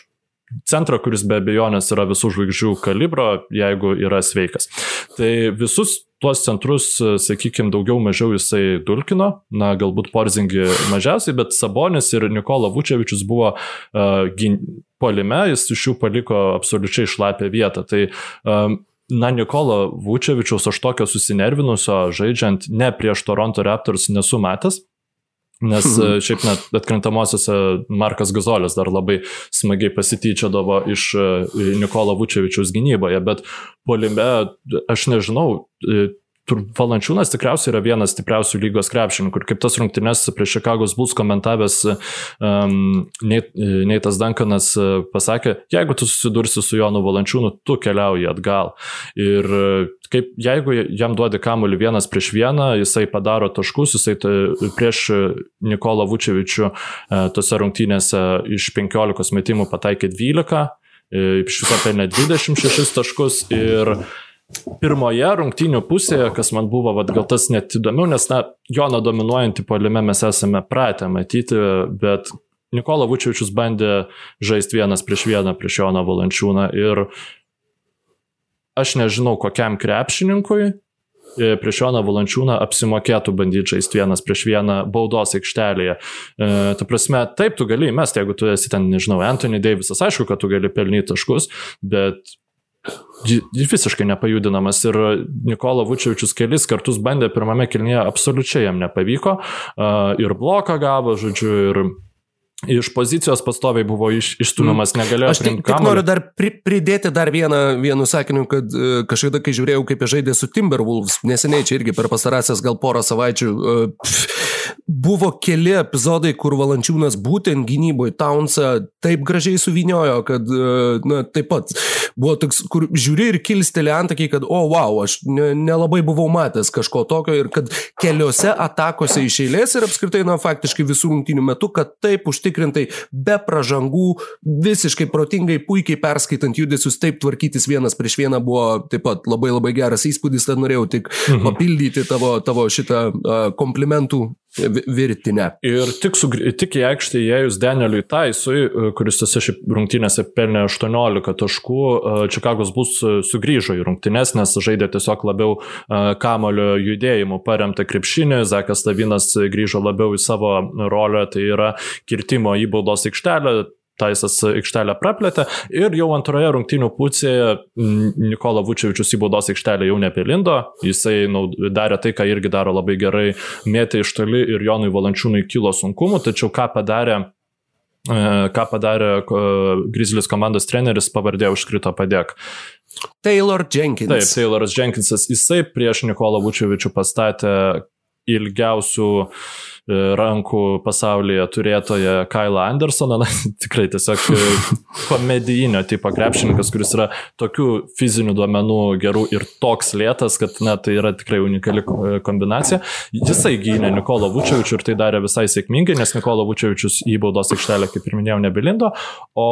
centrą, kuris be abejonės yra visų žvaigždžių kalibro, jeigu yra sveikas. Tai visus tuos centrus, sakykime, daugiau mažiau jisai dulkino, na, galbūt Porzingi mažiausiai, bet Sabonis ir Nikola Vučevičius buvo uh, gin... polime, jis iš jų paliko absoliučiai šlapę vietą. Tai um, Na, Nikola Vučevičiaus aš tokio susinervinusio žaidžiant ne prieš Toronto Raptors nesu matęs. Nes mhm. *laughs* šiaip net atkrintamosiose Markas Gazolis dar labai smagiai pasityčiodavo iš Nikola Vučevičiaus gynyboje, bet polime, aš nežinau, Valančiūnas tikriausiai yra vienas stipriausių lygos krepšininkų ir kaip tas rungtynes prie Čikagos Bulls komentavęs um, Neitas Dankanas uh, pasakė, jeigu tu susidursi su Jonu Valančiūnu, tu keliauji atgal. Ir uh, kaip jeigu jam duodi kamuolį vienas prieš vieną, jisai padaro taškus, jisai prieš Nikolą Vučevičių uh, tose rungtynėse iš 15 metimų pataikė 12, iš viso pelnė 26 taškus ir pirmoje rungtynių pusėje, kas man buvo vat, gal tas net įdomiau, nes, na, Joną dominuojantį polime mes esame pratę matyti, bet Nikola Vučiavičius bandė žaisti vienas prieš vieną prieš Joną Valančiūną ir aš nežinau, kokiam krepšininkui e, prieš Joną Valančiūną apsimokėtų bandyti žaisti vienas prieš vieną baudos aikštelėje. E, ta prasme, taip, tu gali įmesti, jeigu tu esi ten, nežinau, Anthony Davisas, aišku, kad tu gali pelnyti taškus, bet visiškai nepajudinamas ir Nikola Vučiavičius kelis kartus bandė pirmame kilnyje, absoliučiai jam nepavyko. Ir bloką gavo, žodžiu, ir iš pozicijos pastoviai buvo iš, išstumiamas, mm. negalėjo. Aš tik, tik noriu dar pri, pridėti dar vieną, vienu sakiniu, kad uh, kažkada, kai žiūrėjau, kaip jie žaidė su Timberwolves, neseniai čia irgi per pastarąsias gal porą savaičių, uh, buvo keli epizodai, kur Valančiūnas būtent gynyboje Townsą taip gražiai suviniojo, kad, uh, na, taip pat buvo toks, kur žiūri ir kilsteli antakiai, kad, o, wow, aš ne, nelabai buvau matęs kažko tokio ir kad keliose atakose iš eilės ir apskritai, na, faktiškai visų rungtynių metu, kad taip užtikrinti užtikrintai, be pražangų, visiškai protingai, puikiai perskaitant judesius, taip tvarkytis vienas prieš vieną buvo taip pat labai labai geras įspūdis, tad norėjau tik mhm. papildyti tavo, tavo šitą komplimentų virtinę. Ir tik, sugri, tik į aikštę įėjus Danieliui Taisui, kuris tose šiaip rungtynėse pelnė 18 taškų, Čikagos bus sugrįžo į rungtynės, nes žaidė tiesiog labiau kamulio judėjimu paremta krepšinė, Zekas Tavinas grįžo labiau į savo rolę, tai yra kirtimo į baudos aikštelę, Taisas aikštelę praplėtė ir jau antroje rungtynių pusėje Nikola Vučevičius į baudos aikštelę jau nepelindo, jisai naud, darė tai, ką irgi daro labai gerai, mėtė iš toli ir Jonui Valančiūnui kilo sunkumų, tačiau ką padarė e, ką padarė Grizzlies komandos treneris, pavardė užkrito padėk. Taylor Jenkins. Taip, Tayloras Jenkinsas, jisai prieš Nikolą Vučevičių pastatė ilgiausių E, rankų pasaulyje turėtoje Kailą Andersoną, *laughs* na, tikrai tiesiog e, *laughs* komedijinio tipo krepšininkas, kuris yra tokių fizinių duomenų gerų ir toks lėtas, kad na, tai yra tikrai unikali e, kombinacija. Jisai gynė Nikolo Vučevičių ir tai darė visai sėkmingai, nes Nikolo Vučevičius į baudos aikštelę, kaip ir minėjau, nebelindo, o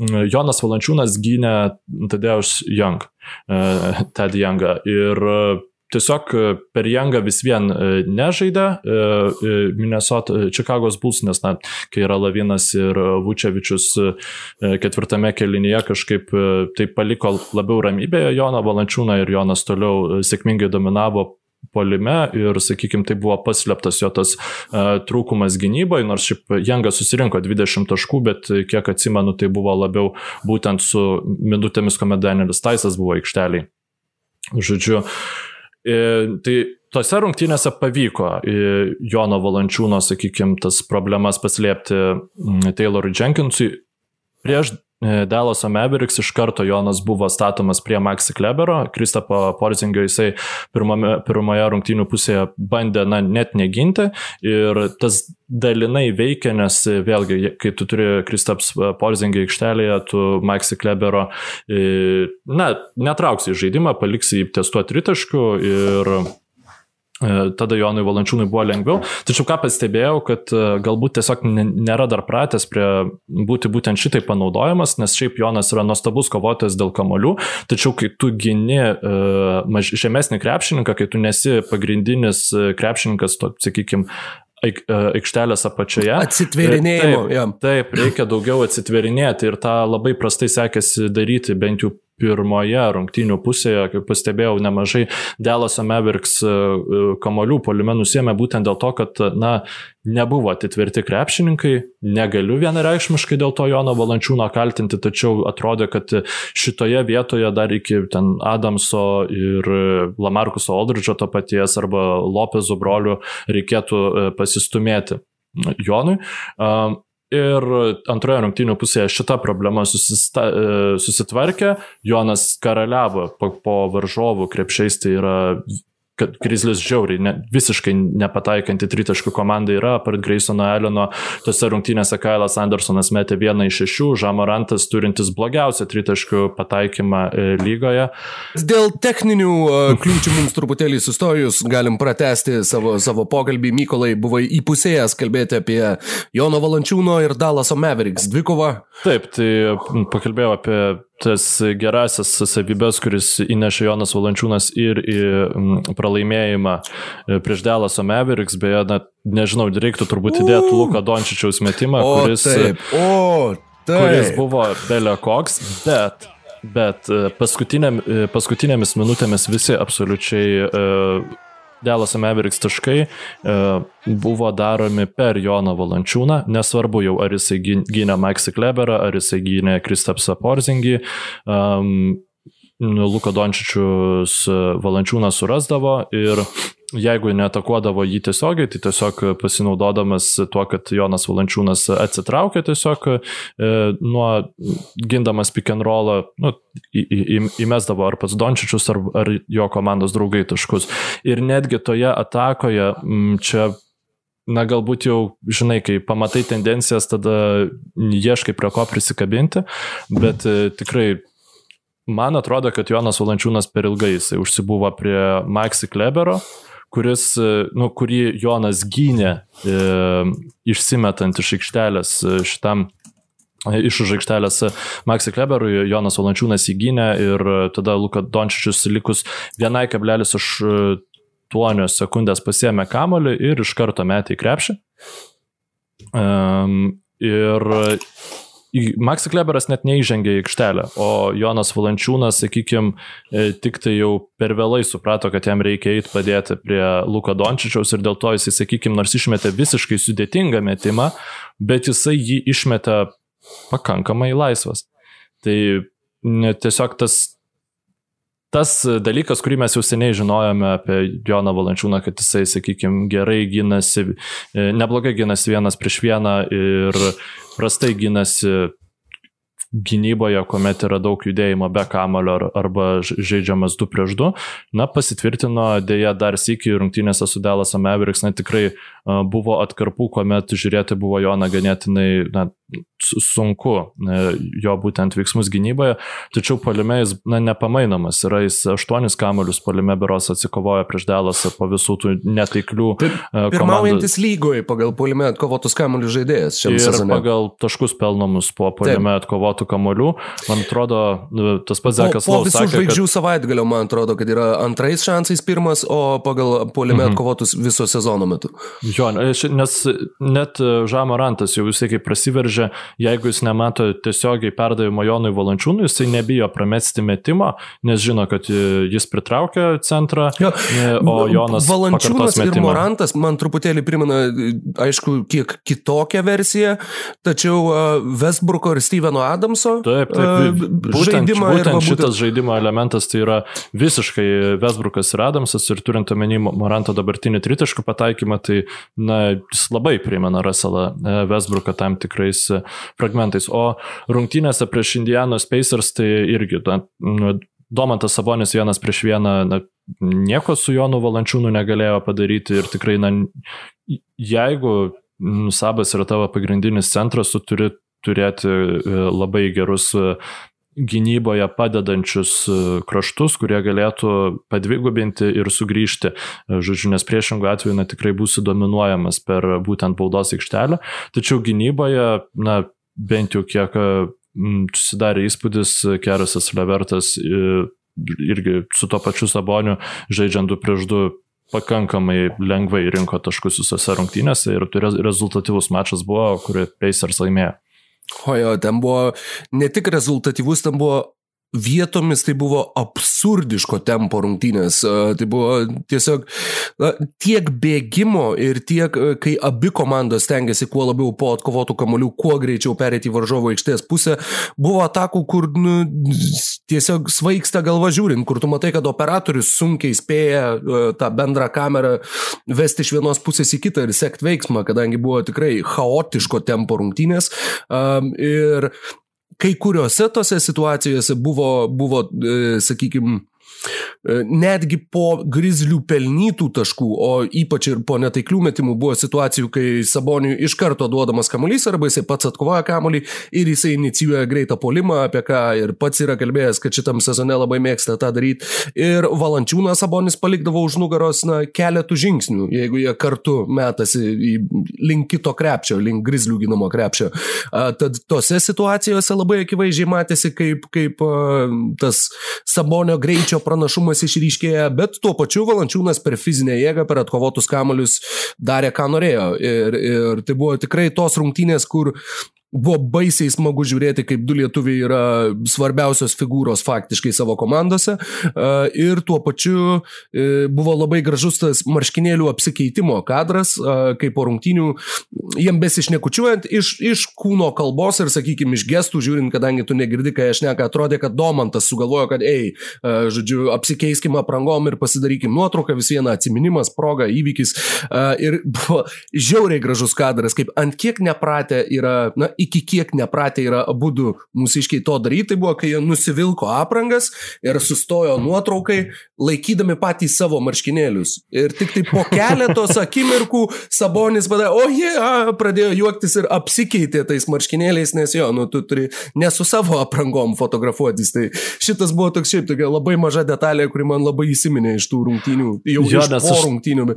Jonas Valančiūnas gynė Tadeusz Young, Ted Youngą. Ir tiesiog e, per Jangą vis vien e, nežaidė e, Minnesota, Čikagos Bulls, nes, na, kai yra Lavinas ir Vučevičius ketvirtame kelinyje kažkaip tai paliko labiau ramybėje Joną Valančiūną ir Jonas toliau sėkmingai dominavo polime ir, sakykime, tai buvo paslėptas jo tas uh, trūkumas gynyboje, nors šiaip Jangas susirinko 20 taškų, bet kiek atsimenu, tai buvo labiau būtent su minutėmis, kuomet Danielis Taisas buvo aikšteliai. Žodžiu, uh, tai tose rungtynėse pavyko e, Jono Valančiūno, sakykime, tas problemas paslėpti Taylorui Jenkinsui. Prieš e, Dalaso Mavericks iš karto Jonas buvo statomas prie Maxi Klebero, Kristapo Porzingio jisai pirmame, pirmoje rungtynių pusėje bandė na, net neginti. Ir tas dalinai veikia, nes vėlgi, kai tu turi Kristaps Porzingio aikštelėje, tu Maxi Klebero, na, netrauksi į žaidimą, paliksi jį ties tuo tritaškiu ir E, tada Jonui Valančiūnui buvo lengviau. Tačiau ką pastebėjau, kad e, galbūt tiesiog nėra dar pratęs prie būti būtent šitai panaudojamas, nes šiaip Jonas yra nuostabus kovotojas dėl kamolių, tačiau kai tu gini uh, žemesnį krepšininką, kai tu nesi pagrindinis krepšininkas, to, sakykime, aikštelės apačioje. Atsitverinėjimo. Taip, taip, reikia daugiau atsitverinėti ir tą labai prastai sekėsi daryti bent jau pirmoje rungtynių pusėje, kaip pastebėjau, nemažai Delaso Mavericks e, e, kamolių polime nusėmė būtent dėl to, kad, na, nebuvo atitverti krepšininkai, negaliu vienareikšmiškai dėl to Jono Valančiūno kaltinti, tačiau atrodė, kad šitoje vietoje dar iki ten Adamso ir Lamarkuso Aldridžo to paties arba Lopezo brolių reikėtų e, pasistumėti. Jonui. Ir antroje rungtynių pusėje šita problema susista, e, susitvarkė, Jonas karaliavo po, po varžovų krepšiais, tai yra kad Grizzlies žiauriai, ne, visiškai nepataikanti tritaškų komanda yra, apart Graysono Eleno, tose rungtynėse Kailas Andersonas metė vieną iš šešių, Žamorantas turintis blogiausią tritaškų pataikymą e, lygoje. Dėl techninių uh, kliūčių mums truputėlį sustojus, galim pratesti savo, savo pokalbį. Mykolai, buvai įpusėjęs kalbėti apie Jono Valančiūno ir Dalaso Mavericks dvikovą. Taip, tai pakalbėjau apie tas gerasias savybės, kuris įnešė Jonas Valančiūnas ir į pralaimėjimą e, prieš Delaso Mavericks, beje, na, nežinau, reiktų turbūt įdėti Luką Dončičiaus metimą, o, kuris, taip, o, taip. kuris buvo belio koks, bet Bet e, paskutinėm, e, paskutinėmis minutėmis visi absoliučiai uh, Delas Mavericks taškai e, buvo daromi per Joną Valančiūną, nesvarbu jau ar jisai gynė Maxi Kleberą, ar jisai gynė Kristapsą Porzingį. Um, Luka Dončičius Valančiūną surasdavo ir jeigu neatakuodavo jį tiesiogiai, tai tiesiog pasinaudodamas tuo, kad Jonas Valančiūnas atsitraukė tiesiog e, nuo gindamas pick and rollą, nu, į, į, įmesdavo ar pats Dončičius, ar, ar jo komandos draugai taškus. Ir netgi toje atakoje čia na galbūt jau, žinai, kai pamatai tendencijas, tada ieškai prie ko prisikabinti, bet e, tikrai man atrodo, kad Jonas Valančiūnas per ilgai jisai užsibuvo prie Maxi Klebero, kuris, e, nu, kurį Jonas gynė e, išsimetant iš aikštelės e, šitam e, iš už aikštelės Maxi Kleberui, Jonas Valančiūnas įgynė ir tada Luka Dončičius likus 1,8 sekundės pasiemė kamolį ir iš karto metė į krepšį. Um, ir Maxi Kleberas net neįžengė į aikštelę, o Jonas Valančiūnas, sakykime, tik tai jau per vėlai suprato, kad jam reikia eiti padėti prie Luko Dončičiaus ir dėl to jisai, sakykime, nors išmetė visiškai sudėtingą metimą, bet jisai jį išmetė pakankamai laisvas. Tai tiesiog tas tas dalykas, kurį mes jau seniai žinojome apie Joną Valančiūną, kad jisai, sakykime, gerai gynasi, neblogai gynasi vienas prieš vieną ir prastai gynasi gynyboje, kuomet yra daug judėjimo be kamulio arba žaidžiamas 2 prieš 2, na, pasitvirtino dėja dar sėki rungtynėse su Dallas Mavericks, na, tikrai buvo atkarpų, kuomet žiūrėti buvo jo na ganėtinai na, sunku jo būtent veiksmus gynyboje, tačiau palime jis na, nepamainomas, yra jis aštuonis kamolius palime beros atsikovoja prieš Dalasą po visų tų netaiklių. Pirmaujantis lygoje pagal palime atkovotus kamolius žaidėjas šiame ir sezone. pagal taškus pelnomus po palime atkovotų kamolių, man atrodo, tas pats Zekas Laus. Po, po visų sakė, žvaigždžių kad... savaitgalio, man atrodo, kad yra antrais šansais pirmas, o pagal palime mhm. atkovotus viso sezono metu. Jo, nes net Žamarantas jau visai kaip prasiveržė, jeigu jis nemato tiesiogiai perdavimo Jonui Valančiūnui, jisai nebijo pramesti metimą, nes žino, kad jis pritraukia centrą, jo, o Jonas Valančiūnas ir Morantas man truputėlį primena, aišku, kiek kitokią versiją, tačiau Westbrooko ir Steveno Adamso taip, taip, būtent, žaidimą. Būtent, būtent šitas žaidimo elementas tai yra visiškai Westbrookas ir Adamsas ir turint omeny Moranto dabartinį tritaškų pataikymą, tai na, jis labai primena Russellą e, Westbrooką tam tikrais e, fragmentais. O rungtynėse prieš Indianos Pacers tai irgi, na, nu, Domantas Sabonis vienas prieš vieną, na, nieko su Jonu Valančiūnu negalėjo padaryti ir tikrai, na, jeigu Sabas yra tavo pagrindinis centras, tu turi turėti e, labai gerus gynyboje padedančius e, kraštus, kurie galėtų padvigubinti ir sugrįžti. E, žodžiu, nes priešingų atveju na, tikrai būsi dominuojamas per būtent baudos aikštelę. Tačiau gynyboje, na, bent jau kiek susidarė įspūdis, Kerasas Levertas irgi su to pačiu Saboniu žaidžiant 2 prieš 2 pakankamai lengvai rinko taškus visose rungtynėse ir rezultatyvus mačas buvo, kurį Pacers laimėjo. O jo, ten buvo ne tik rezultatyvus, ten buvo vietomis tai buvo absurdiško tempo rungtynės. Tai buvo tiesiog tiek bėgimo ir tiek, kai abi komandos tengiasi kuo labiau po atkovotų kamolių, kuo greičiau perėti į varžovo aikštės pusę, buvo atakų, kur nu, tiesiog svaigsta galva žiūrint, kur tu matai, kad operatorius sunkiai spėja tą bendrą kamerą vesti iš vienos pusės į kitą ir sekti veiksmą, kadangi buvo tikrai chaotiško tempo rungtynės. Ir kai kuriuose tose situacijose buvo, buvo e, sakykime, netgi po grizlių pelnytų taškų, o ypač ir po netaiklių metimų buvo situacijų, kai Saboniui iš karto duodamas kamuolys arba jisai pats atkovoja kamuolį ir jisai inicijuoja greitą polimą, apie ką ir pats yra kalbėjęs, kad šitam sezone labai mėgsta tą daryti. Ir Valančiūną Sabonis palikdavo už nugaros na, keletų žingsnių, jeigu jie kartu metasi link kito krepšio, link grizlių ginamo krepšio. Tad tose situacijose labai akivaizdžiai matėsi, kaip, kaip tas Sabonio greičio pranašumas išryškėja, bet tuo pačiu Valančiūnas per fizinę jėgą, per atkovotus kamolius darė, ką norėjo. Ir, ir tai buvo tikrai tos rungtynės, kur Buvo baisiai smagu žiūrėti, kaip du lietuviai yra svarbiausios figūros faktiškai savo komandose. Ir tuo pačiu e, buvo labai gražus tas marškinėlių apsikeitimo kadras, kai po rungtynių jiem besišnekučiuojant iš, iš kūno kalbos ir, sakykime, iš gestų žiūrint, kadangi tu negirdi, kai aš neka, atrodė, kad Domantas sugalvojo, kad, ei, žodžiu, apsikeiskime aprangom ir pasidarykim nuotrauką, vis viena atminimas, proga, įvykis. Ir buvo žiauriai gražus kadras, kaip ant kiek nepratę yra, na, iki kiek nepratę yra abu du mūsiškiai to daryti, tai buvo, kai jie nusivilko aprangas ir sustojo nuotraukai, laikydami patys savo marškinėlius. Ir tik tai po keletos akimirkų Sabonis padarė, o jie a, pradėjo juoktis ir apsikeitė tais marškinėliais, nes jo, nu tu turi ne su savo aprangom fotografuotis. Tai šitas buvo toks šiaip tokia labai maža detalė, kuri man labai įsiminė iš tų rungtynių. Jau jo, nes po rungtynių.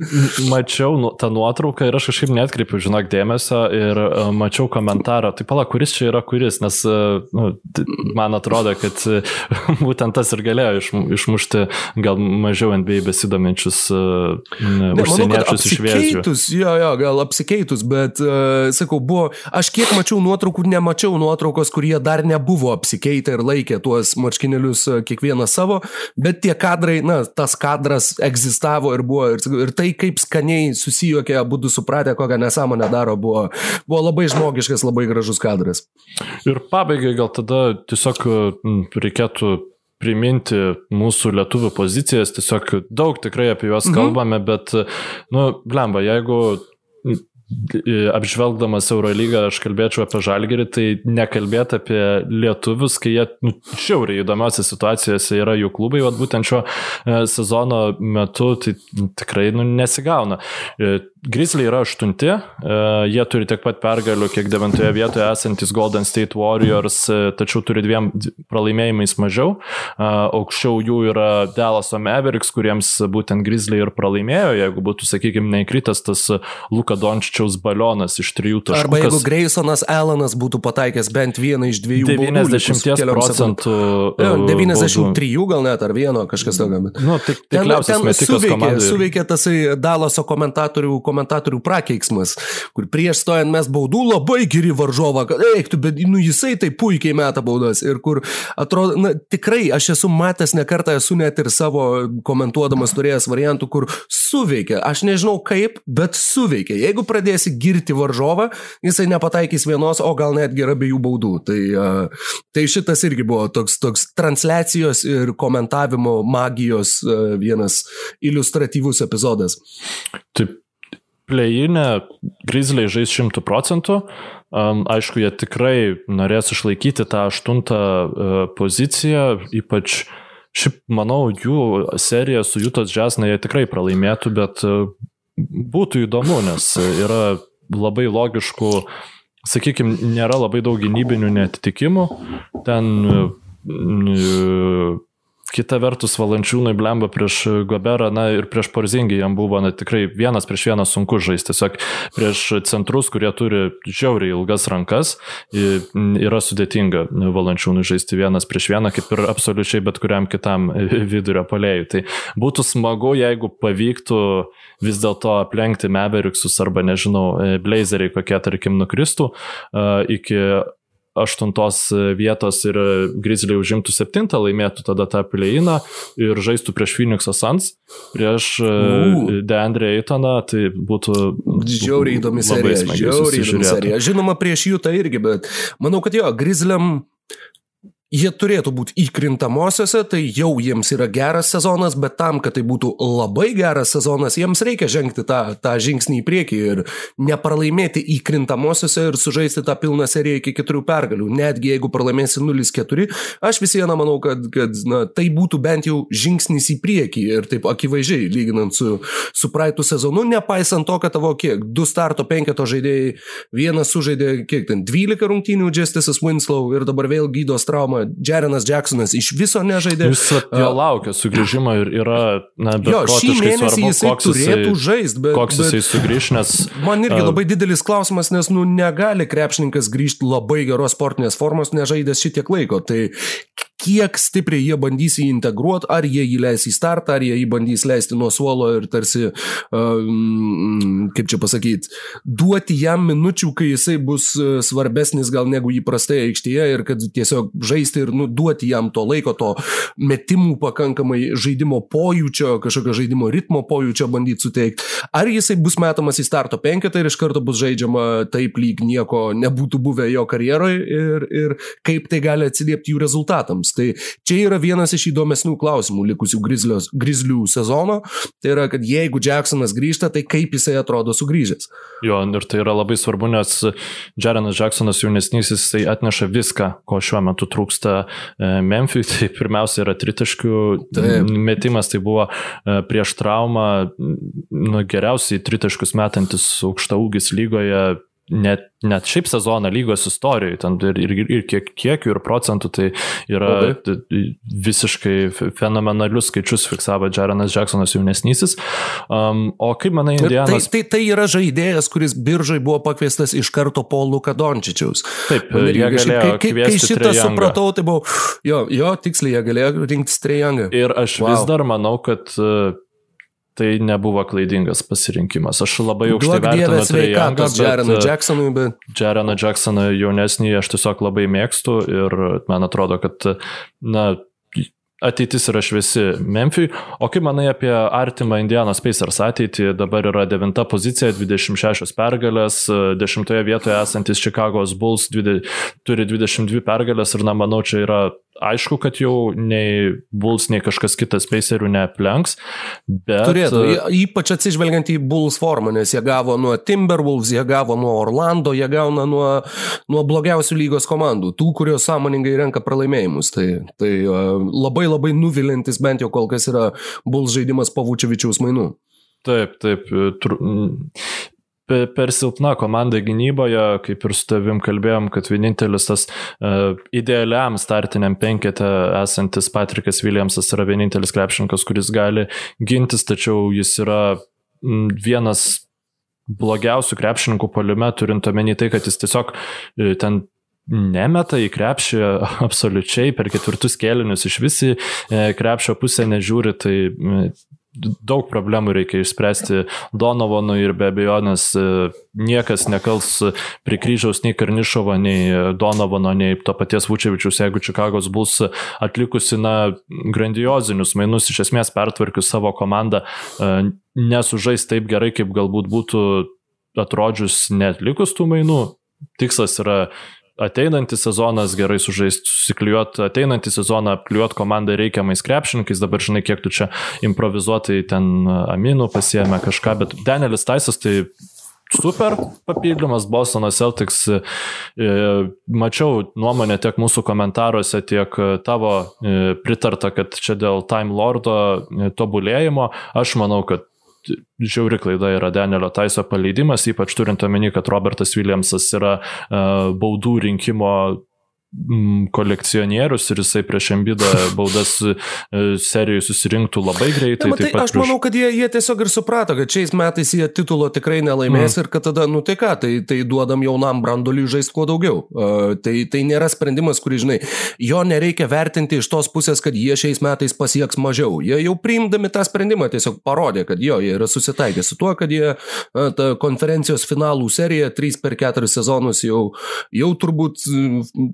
Mačiau nu, tą nuotrauką ir aš kažkaip netkreipiu, žinok, dėmesio ir uh, mačiau komentarą tai pala, kuris čia yra kuris, nes e, nu, man atrodo, kad e, *laughs* būtent tas ir galėjo iš, išmušti gal mažiau NBA besidominčius uh, užsieniečius iš vėžių. Jo, jo, gal apsikeitus, bet, uh, sakau, buvo, aš kiek mačiau nuotraukų, nemačiau nuotraukos, kurie dar nebuvo apsikeitę ir laikė tuos marškinėlius kiekvieną savo, bet tie kadrai, na, tas kadras egzistavo ir buvo, ir, ir tai kaip skaniai susijokė, du supratę, kokią nesąmonę daro, buvo, buvo labai žmogiškas, labai gražus gražus kadras. Ir pabaigai gal tada tiesiog reikėtų priminti mūsų lietuvių pozicijas, tiesiog daug tikrai apie juos mhm. kalbame, bet, nu, blemba, jeigu apžvelgdamas Eurolygą aš kalbėčiau apie Žalgerį, tai nekalbėti apie lietuvius, kai jie nu, šiauriai įdomiose situacijose yra jų klubai, o būtent šio e, sezono metu tai tikrai nu, nesigauna. Grizzly yra aštunti, e, jie turi tiek pat pergalių, kiek devintoje vietoje esantis Golden State Warriors, e, tačiau turi dviem pralaimėjimais mažiau. E, aukščiau jų yra Dallaso Mavericks, kuriems būtent Grizzly ir pralaimėjo, jeigu būtų, sakykime, neįkritas tas Luka Dončičiaus balionas iš trijų taškų. Arba jeigu. Graysonas Alanas būtų pataikęs bent vieną iš dviejų 90 procentų. 93 gal net ar vieno kažkas tokio. Nu, tik, ten, ten suveikė, suveikė tasai Dallaso komentatorių komentatorių komentatorių prakeiksmas, kur prieš stojant mes baudų labai geri varžovą, kad eiktų, bet nu, jisai tai puikiai meta baudas ir kur atrodo, na, tikrai aš esu matęs ne kartą, esu net ir savo komentuodamas turėjęs variantų, kur suveikia, aš nežinau kaip, bet suveikia. Jeigu pradėsi girti varžovą, jisai nepataikys vienos, o gal netgi ir abiejų baudų. Tai, tai šitas irgi buvo toks, toks transliacijos ir komentavimo magijos vienas iliustratyvus epizodas. Taip, pleinė Grizzliai žais 100 procentų. Um, aišku, jie tikrai norės išlaikyti tą aštuntą uh, poziciją, ypač šiaip, manau, jų serija su Jutas Džesna jie tikrai pralaimėtų, bet uh, būtų įdomu, nes yra labai logiškų, sakykime, nėra labai daug gynybinių netitikimų. Ten uh, Kita vertus, Valančiūnai blemba prieš Goberą, na ir prieš Porzingį jam buvo na, tikrai vienas prieš vieną sunku žaisti. Tiesiog prieš centrus, kurie turi žiauriai ilgas rankas, yra sudėtinga Valančiūnai žaisti vienas prieš vieną, kaip ir absoliučiai bet kuriam kitam vidurio palėjui. Tai būtų smagu, jeigu pavyktų vis dėlto aplenkti Mevericksus arba, nežinau, Blazeriai kokie, tarkim, nukristų iki aštuntos vietos ir Grizzly užimtų septintą, laimėtų tada tą pleiną ir žaistų prieš Phoenix'o Suns, prieš uh. Deandre Eitoną, tai būtų... Džiauriai įdomi serija, žiauriai įdomi serija. Žinoma, prieš jų tai irgi, bet manau, kad jo, Grizzliam jie turėtų būti įkrintamosiose, tai jau jiems yra geras sezonas, bet tam, kad tai būtų labai geras sezonas, jiems reikia žengti tą, tą žingsnį į priekį ir nepralaimėti įkrintamosiose ir sužaisti tą pilną seriją iki keturių pergalių. Netgi jeigu pralaimėsi 0-4, aš vis viena manau, kad, kad na, tai būtų bent jau žingsnis į priekį ir taip akivaizdžiai, lyginant su, su praeitų sezonu, nepaisant to, kad tavo kiek, du starto penketo žaidėjai, vienas sužaidė kiek ten 12 rungtynių, Justice'as Winslow ir dabar vėl gydos traumą Jarenas Jacksonas iš viso nežaidė. Jis jo laukia sugrįžimo ir yra, na, bet jo, šį mėnesį svarbu, jisai turėtų žaisti, bet... Koks jisai sugrįž, nes... Man irgi labai didelis klausimas, nes, nu, negali krepšininkas grįžti labai geros sportinės formos, nežaidęs šitiek laiko. Tai kiek stipriai jie bandys jį integruoti, ar jie jį leis į startą, ar jie jį bandys leisti nuo suolo ir tarsi, um, kaip čia pasakyti, duoti jam minučių, kai jisai bus e, svarbesnis gal negu įprastai aikštėje ir kad tiesiog žaisti ir nu, duoti jam to laiko, to metimų pakankamai žaidimo pojūčio, kažkokio žaidimo ritmo pojūčio bandyti suteikti. Ar jisai bus metamas į starto penketą ir iš karto bus žaidžiama taip lyg nieko nebūtų buvę jo karjeroje ir, ir kaip tai gali atsiliepti jų rezultatams. Tai čia yra vienas iš įdomesnių klausimų likusių grizlios, grizlių sezono. Tai yra, kad jeigu Jacksonas grįžta, tai kaip jisai atrodo sugrįžęs. Jo, ir tai yra labai svarbu, nes Jarenas Jacksonas jaunesnysis, jisai atneša viską, ko šiuo metu trūksta e, Memphis. *laughs* Tai pirmiausia yra tritaškių Taip. metimas, tai buvo e, prieš traumą nu, geriausiai tritaškus metantis aukšta ūgis lygoje net, net šiaip sezoną lygos istorijoje, ten ir, ir, ir kiek, kiekių ir procentų tai yra Labai. visiškai fenomenalius skaičius fiksavo Jarenas Jacksonas jaunesnysis. Um, o kaip manai, Indianas? Tai, tai, tai yra žaidėjas, kuris biržai buvo pakviestas iš karto po Luka Dončičiaus. Taip, jie galėjo kai, kai, kai šitą supratau, tai buvo, jo, jo tiksliai, jie galėjo rinktis Trejangą. Ir aš wow. vis dar manau, kad tai nebuvo klaidingas pasirinkimas. Aš labai aukštai vertinu Trejangą. Jareną Jacksonui, bet... Jareną Jacksoną jaunesnį aš tiesiog labai mėgstu ir man atrodo, kad, na, ateitis yra šviesi Memphis. O kaip manai apie artimą Indianos Pacers ateitį? Dabar yra devinta pozicija, 26 pergalės, dešimtoje vietoje esantis Chicago's Bulls 20, turi 22 pergalės ir, na, manau, čia yra aišku, kad jau nei Bulls, nei kažkas kitas Pacerių neaplenks, bet... Turėtų, ypač atsižvelgiant į Bulls formą, nes jie gavo nuo Timberwolves, jie gavo nuo Orlando, jie gauna nuo, nuo blogiausių lygos komandų, tų, kurios sąmoningai renka pralaimėjimus. Tai, tai labai labai nuvilintis bent jau kol kas yra Bulls žaidimas po Vučevičiaus mainų. Taip, taip. Tru per, silpna komanda gynyboje, kaip ir su tavim kalbėjom, kad vienintelis tas uh, idealiam startiniam penkete esantis Patrikas Williamsas yra vienintelis krepšininkas, kuris gali gintis, tačiau jis yra vienas blogiausių krepšininkų poliume, turint omeny tai, kad jis tiesiog e, ten nemeta į krepšį *laughs* absoliučiai per ketvirtus kėlinius iš visi e, krepšio pusę nežiūri, tai daug problemų reikia išspręsti Donovonui ir be abejonės e, niekas nekals prie kryžiaus nei Karnišovo, nei Donovono, nei to paties Vučevičius, jeigu Čikagos bus atlikusi, na, grandiozinius mainus, iš esmės pertvarkius savo komandą, e, nesužais taip gerai, kaip galbūt būtų atrodžius netlikus tų mainų. Tikslas yra ateinantį sezoną gerai sužaisti, susiklijuoti ateinantį sezoną, apklijuoti komandą reikiamais krepšininkais, dabar žinai, kiek tu čia improvizuotai ten aminų pasiemė kažką, bet Danielis Taisas tai super papildymas Bostono Celtics. E, mačiau nuomonę tiek mūsų komentaruose, tiek tavo e, pritarta, kad čia dėl Time Lordo e, tobulėjimo. Aš manau, kad žiauri klaida yra Danielio Taiso paleidimas, ypač turint omeny, kad Robertas Williamsas yra uh, baudų rinkimo kolekcionierius ir jisai prieš Embidą baudas e, serijai susirinktų labai greitai. Ne, matai, aš prieš... manau, kad jie, jie tiesiog ir suprato, kad šiais metais jie titulo tikrai nelaimės mm. ir kad tada, nu tai ką, tai, tai duodam jaunam brandoliui žaisti kuo daugiau. Uh, tai, tai nėra sprendimas, kurį, žinai, jo nereikia vertinti iš tos pusės, kad jie šiais metais pasieks mažiau. Jie jau priimdami tą sprendimą tiesiog parodė, kad jo, jie yra susitaikę su tuo, kad jie uh, tą konferencijos finalų seriją 3 per 4 sezonus jau, jau turbūt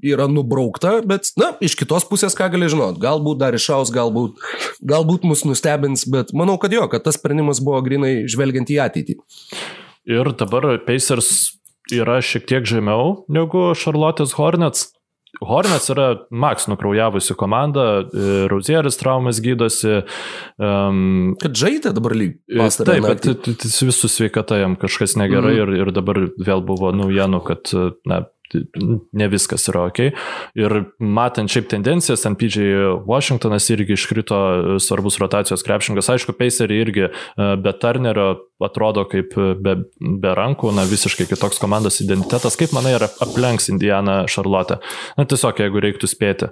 yra nubraukta, bet, na, iš kitos pusės ką gali žinot, galbūt dar išaus, galbūt, galbūt mus nustebins, bet manau, kad jo, kad tas sprendimas buvo grinai žvelgiant į ateitį. Ir dabar Pacers yra šiek tiek žemiau negu Charlotte's Hornets. Hornets yra Max nukraujavusi komanda, Rozieris traumas gydosi. Um, kad žaidė dabar lyg. Taip, bet visų sveikata jam kažkas negerai mm. ir, ir dabar vėl buvo naujienų, kad na, ne viskas yra ok. Ir matant šiaip tendencijas, ant PJ Washingtonas irgi iškrito svarbus rotacijos krepšingas. Aišku, Paceriai irgi e, be Turnerio atrodo kaip be, be rankų, na visiškai kitoks komandos identitetas. Kaip manai, ar aplenks Indiana Šarlotę? Na tiesiog, jeigu reiktų spėti.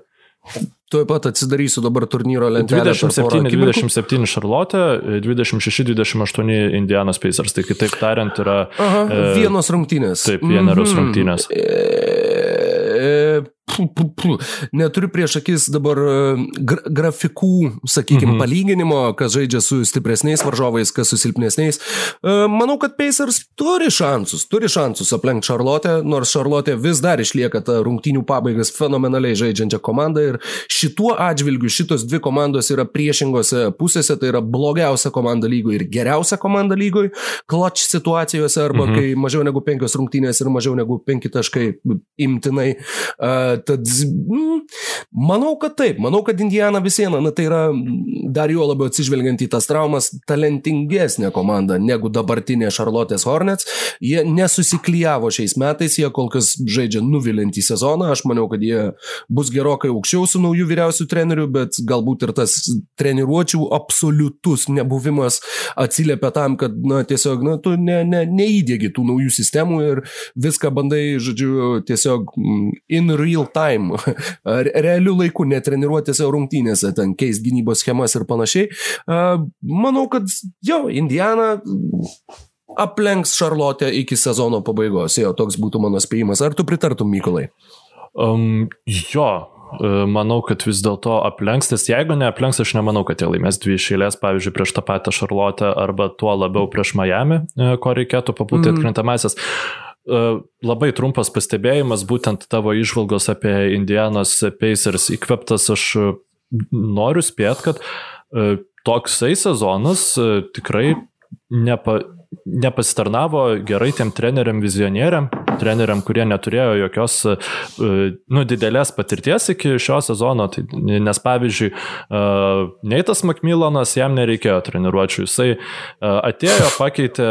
Tuoj pat atsidarysiu dabar turnyro lentelę. 27-27 Šarlotė, 26-28 Indianos Pacers. Tai kitaip tariant yra... Aha, e, vienos rungtynės. Taip, vieneros mm -hmm. rungtynės. E, pu, pu, pu, neturiu prieš akis dabar e, gra grafikų, sakykime, mhm. palyginimo, kas žaidžia su stipresniais varžovais, kas su silpnesniais. E, manau, kad Pacers turi šansus, turi šansus aplenkti Šarlotę, nors Šarlotė vis dar išlieka ta rungtynių pabaigas fenomenaliai žaidžiančią komandą ir šituo atžvilgiu šitos dvi komandos yra priešingose pusėse, tai yra blogiausia komanda lygoje ir geriausia komanda lygoje, clutch situacijose arba mhm. kai mažiau negu penkios rungtynės ir mažiau negu penki taškai imtinai. Uh, Tad mm, manau, kad taip, manau, kad Indiana vis viena, na tai yra dar jo labiau atsižvelgiant į tas traumas, talentingesnė komanda negu dabartinė Charlotte's Hornets. Jie nesusiklyjavo šiais metais, jie kol kas žaidžia nuvilintį sezoną, aš manau, kad jie bus gerokai aukščiau su nauju vyriausiu treneriu, bet galbūt ir tas treniruočių absoliutus nebuvimas atsiliepia tam, kad, na, tiesiog, na, tu ne, ne, neįdėgi tų naujų sistemų ir viską bandai, žodžiu, tiesiog in real time, realių laikų, netreniruotėse rungtynėse, ten keist gynybos schemas ir panašiai. Manau, kad jo, Indiana aplenks Šarlotę iki sezono pabaigos. Jo, toks būtų mano spėjimas. Ar tu pritartum, Mykolai? Um, jo, e, manau, kad vis dėlto aplenks, nes jeigu neaplenks, aš nemanau, kad jie laimės dvi išėlės, pavyzdžiui, prieš tą patį Šarlotę arba tuo labiau prieš Miami, e, ko reikėtų papulti mm. atkrintamasis. E, labai trumpas pastebėjimas, būtent tavo išvalgos apie Indianos Pacers įkveptas, aš noriu spėti, kad e, toksai sezonas e, tikrai nepa, nepasitarnavo gerai tiem treneriam vizionieriam, treneriam, kurie neturėjo jokios, e, nu, didelės patirties iki šio sezono. Tai, nes pavyzdžiui, e, Neitas Makmilanas jam nereikėjo treniruočių. Jisai e, atėjo, pakeitė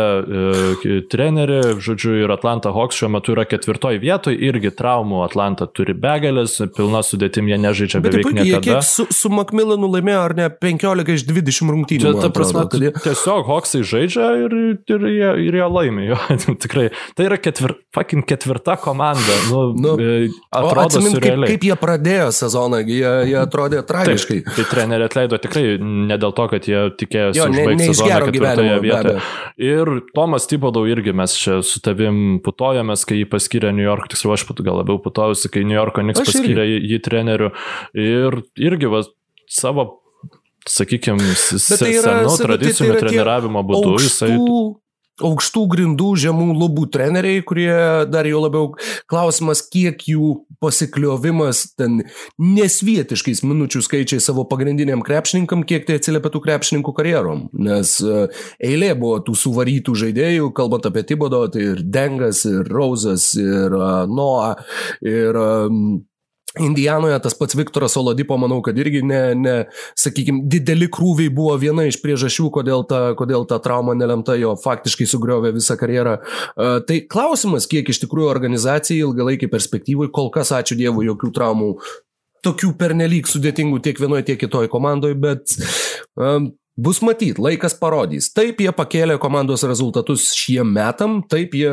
trenerį, žodžiu, ir Atlanta Hawks šiuo metu yra ketvirtoji vietoje, irgi traumų Atlanta turi begalės, pilna sudėtim jie nežaidžia Bet beveik niekada. Kiek su, su Makmilanu laimėjo ar ne 15 iš 20 rungtynių? Čia, ta prasme, kad... tiesiog Hawksai žaidžia ir ir jie, ir jie laimi. Jo, *laughs* tikrai. Tai yra ketvir, fucking ketvirta komanda. Nu, nu, e, atrodo, atsimint, kaip, kaip jie pradėjo sezoną, jie, jie atrodė tragiškai. Taip, tai treneriai atleido tikrai ne dėl to, kad jie tikėjosi jo, ne, ne sezoną ketvirtoje vietoje. Ir Tomas Tibodau irgi mes čia su tavim putojamės, kai jį paskyrė New York, tiksliau aš gal labiau putojusi, kai New Yorko Knicks paskyrė jį, jį treneriu. Ir irgi va, savo sakykime, tai senų tradicinių tai, tai treniravimo būdų. Aukštų, jisai... Aukštų grindų, žemų lubų treneriai, kurie dar jau labiau klausimas, kiek jų pasikliovimas ten nesvietiškais minučių skaičiai savo pagrindiniam krepšininkam, kiek tai atsiliepia tų krepšininkų karjerom. Nes e, eilė buvo tų suvarytų žaidėjų, kalbant apie Tibodo, tai ir Dengas, ir Rozas, ir uh, Noah, ir um, Indijanoje tas pats Viktoras Oladipo, manau, kad irgi ne, ne sakykime, dideli krūviai buvo viena iš priežasčių, kodėl ta, kodėl ta trauma nelemta jo faktiškai sugriovė visą karjerą. Uh, tai klausimas, kiek iš tikrųjų organizacijai ilgalaikiai perspektyvai, kol kas ačiū Dievui, jokių traumų tokių pernelyg sudėtingų tiek vienoje, tiek kitoje komandoje, bet um, Bus matyt, laikas parodys. Taip jie pakėlė komandos rezultatus šiem metam, taip jie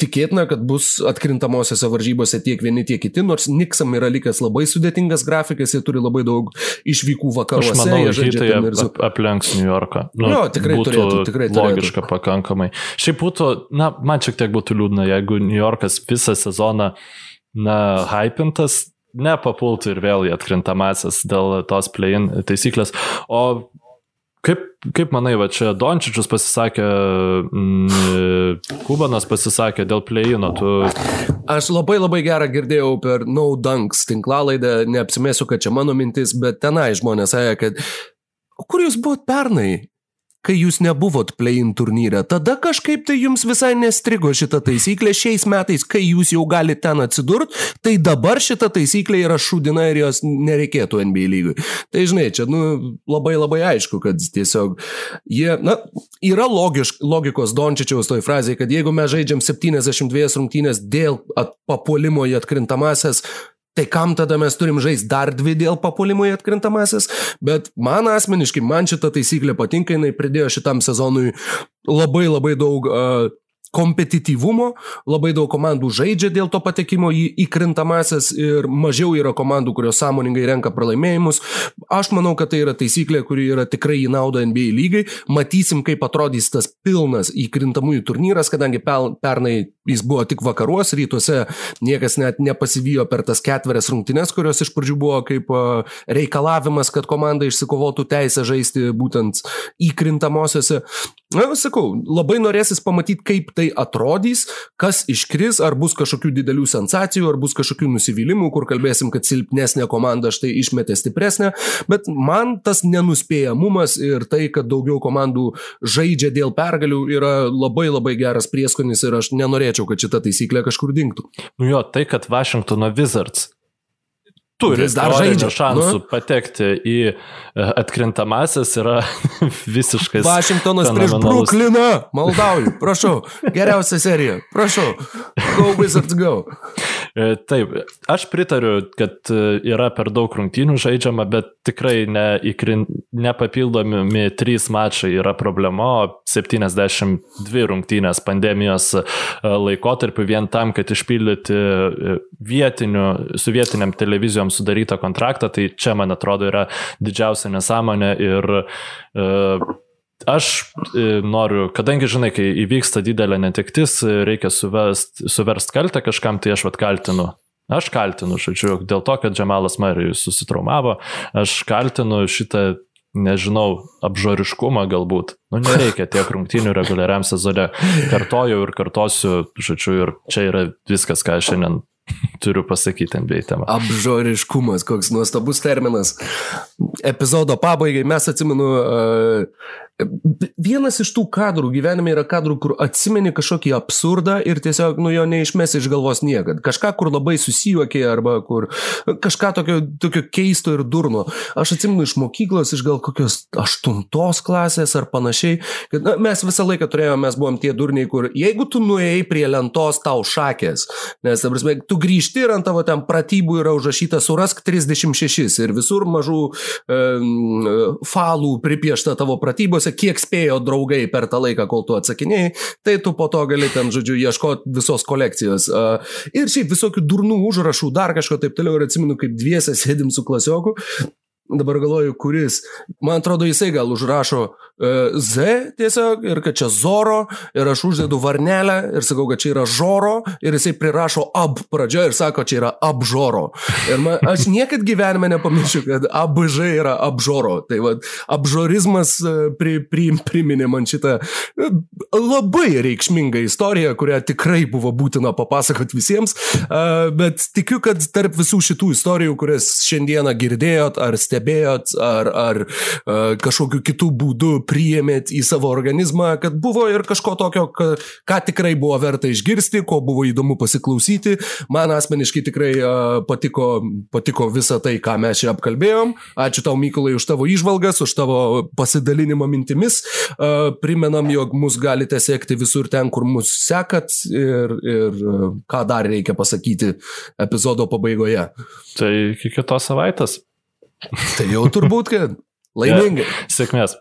tikėtina, kad bus atkrintamosiose varžybose tiek vieni, tiek kiti, nors Niksam yra likęs labai sudėtingas grafikas, jie turi labai daug išvykų vakaruose. Aš manau, jie žaidžia ir su... aplenks New Yorką. Nu, jo, tikrai turėtų, tikrai turėtų. Logiška pakankamai. Šiaip būtų, na, man šiek tiek būtų liūdna, jeigu New Yorkas visą sezoną, na, hypintas, nepapultų ir vėl į atkrintamasis dėl tos play-in taisyklės. O Kaip, kaip manai, va čia Dončičius pasisakė, mm, Kubanas pasisakė dėl pleino, tu... Aš labai labai gerą girdėjau per No Dunks tinklalaidę, neapsimėsiu, kad čia mano mintis, bet tenai žmonės sąja, kad kur jūs buvot pernai? Kai jūs nebuvot play-in turnyre. Tada kažkaip tai jums visai nestrigo šita taisyklė. Šiais metais, kai jūs jau galite ten atsidurti, tai dabar šita taisyklė yra šūdina ir jos nereikėtų NBA lygui. Tai žinai, čia nu, labai labai aišku, kad tiesiog jie, na, yra logiš, logikos Dončičiaus toj frazėje, kad jeigu mes žaidžiam 72 rungtynės dėl papuolimo į atkrintamasias, Tai kam tada mes turim žaisti dar dvi dėl papuolimo į atkrintamasis, bet man asmeniškai, man šita taisyklė patinka, jinai pridėjo šitam sezonui labai labai daug uh, kompetityvumo, labai daug komandų žaidžia dėl to patekimo į įkrintamasias ir mažiau yra komandų, kurios sąmoningai renka pralaimėjimus. Aš manau, kad tai yra taisyklė, kuri yra tikrai į naudą NBA lygai. Matysim, kaip atrodys tas pilnas įkrintamųjų turnyras, kadangi pernai jis buvo tik vakaruos, rytuose niekas net nepasivijo per tas ketverias rungtynes, kurios iš pradžių buvo kaip reikalavimas, kad komanda išsikovotų teisę žaisti būtent įkrintamosiose. Na, sakau, labai norėsis pamatyti, kaip tai atrodys, kas iškris, ar bus kažkokių didelių sensacijų, ar bus kažkokių nusivylimų, kur kalbėsim, kad silpnesnė komanda štai išmetė stipresnę, bet man tas nenuspėjamumas ir tai, kad daugiau komandų žaidžia dėl pergalių, yra labai labai geras prieskonis ir aš nenorėčiau, kad šita taisyklė kažkur dinktų. Nu jo, tai, kad Washingtono Wizards turi dar žaidžia šansų nu? patekti į e, atkrintamasis yra *laughs* visiškai. *laughs* Vašingtonas prieš Brukliną, maldauju, prašau, geriausia serija, prašau, go Wizards go. E, taip, aš pritariu, kad e, yra per daug rungtynių žaidžiama, bet tikrai ne, įkrin, nepapildomi trys mačai yra problema, o 72 rungtynės pandemijos laikotarpiu vien tam, kad išpildyti vietinių, su vietiniam televizijom sudarytą kontraktą, tai čia, man atrodo, yra didžiausia nesąmonė ir uh, Aš e, noriu, kadangi žinai, kai įvyksta didelė netektis, reikia suvest, suverst kaltę kažkam, tai aš vad kaltinu. Aš kaltinu, žodžiu, dėl to, kad Džemalas Marijus susitraumavo, aš kaltinu šitą, nežinau, apžoriškumą galbūt. Nu, nereikia tiek rungtynių reguliariam sezone. Kartoju ir kartosiu, žodžiu, ir čia yra viskas, ką šiandien Turiu pasakyti NBA temą. Apžoriškumas, koks nuostabus terminas. Epizodo pabaigai mes atsimenu uh, Vienas iš tų kadrų gyvenime yra kadrų, kur atsimeni kažkokį absurdą ir tiesiog nu jo neišmesi iš galvos niekad. Kažką, kur labai susijuokė arba kur kažką tokio, tokio keisto ir durno. Aš atsimenu iš mokyklos, iš gal kokios aštuntos klasės ar panašiai, kad na, mes visą laiką turėjome, mes buvom tie durniai, kur jeigu tu nuėjai prie lentos tau šakės, nes, ta prasme, tu grįžti ir ant tavo ten pratybų yra užrašyta surask 36 ir visur mažų e, falų pripiešta tavo pratybos klausia, kiek spėjo draugai per tą laiką, kol tu atsakinėjai, tai tu po to gali ten, žodžiu, ieškoti visos kolekcijos. Ir šiaip visokių durnų užrašų, dar kažko taip toliau ir atsimenu, kaip dviese sėdim su klasioku dabar galvoju, kuris, man atrodo, jisai gal užrašo Z tiesiog ir kad čia Zoro ir aš uždedu varnelę ir sakau, kad čia yra Žoro ir jisai prirašo ab pradžioje ir sako, čia yra abžoro. Ir man, aš niekad gyvenime nepamiršiu, kad abž yra abžoro. Tai va, abžorizmas e, pri, pri, priminė man šitą e, labai reikšmingą istoriją, kurią tikrai buvo būtina papasakoti visiems, bet tikiu, kad tarp visų šitų istorijų, kurias šiandieną girdėjot ar stebėjot, ar, ar kažkokiu kitų būdų priėmėt į savo organizmą, kad buvo ir kažko tokio, ką, tikrai buvo verta išgirsti, ko buvo įdomu pasiklausyti. Man asmeniškai tikrai patiko, patiko visa tai, ką mes čia apkalbėjom. Ačiū tau, Mykolai, už tavo išvalgas, už tavo pasidalinimą mintimis. Primenam, jog mus galite sekti visur ten, kur mus sekat ir, ir ką dar reikia pasakyti epizodo pabaigoje. Tai iki kitos savaitės. Tai jau turbūt, kad laimingai. *laughs* Ja, sėkmės.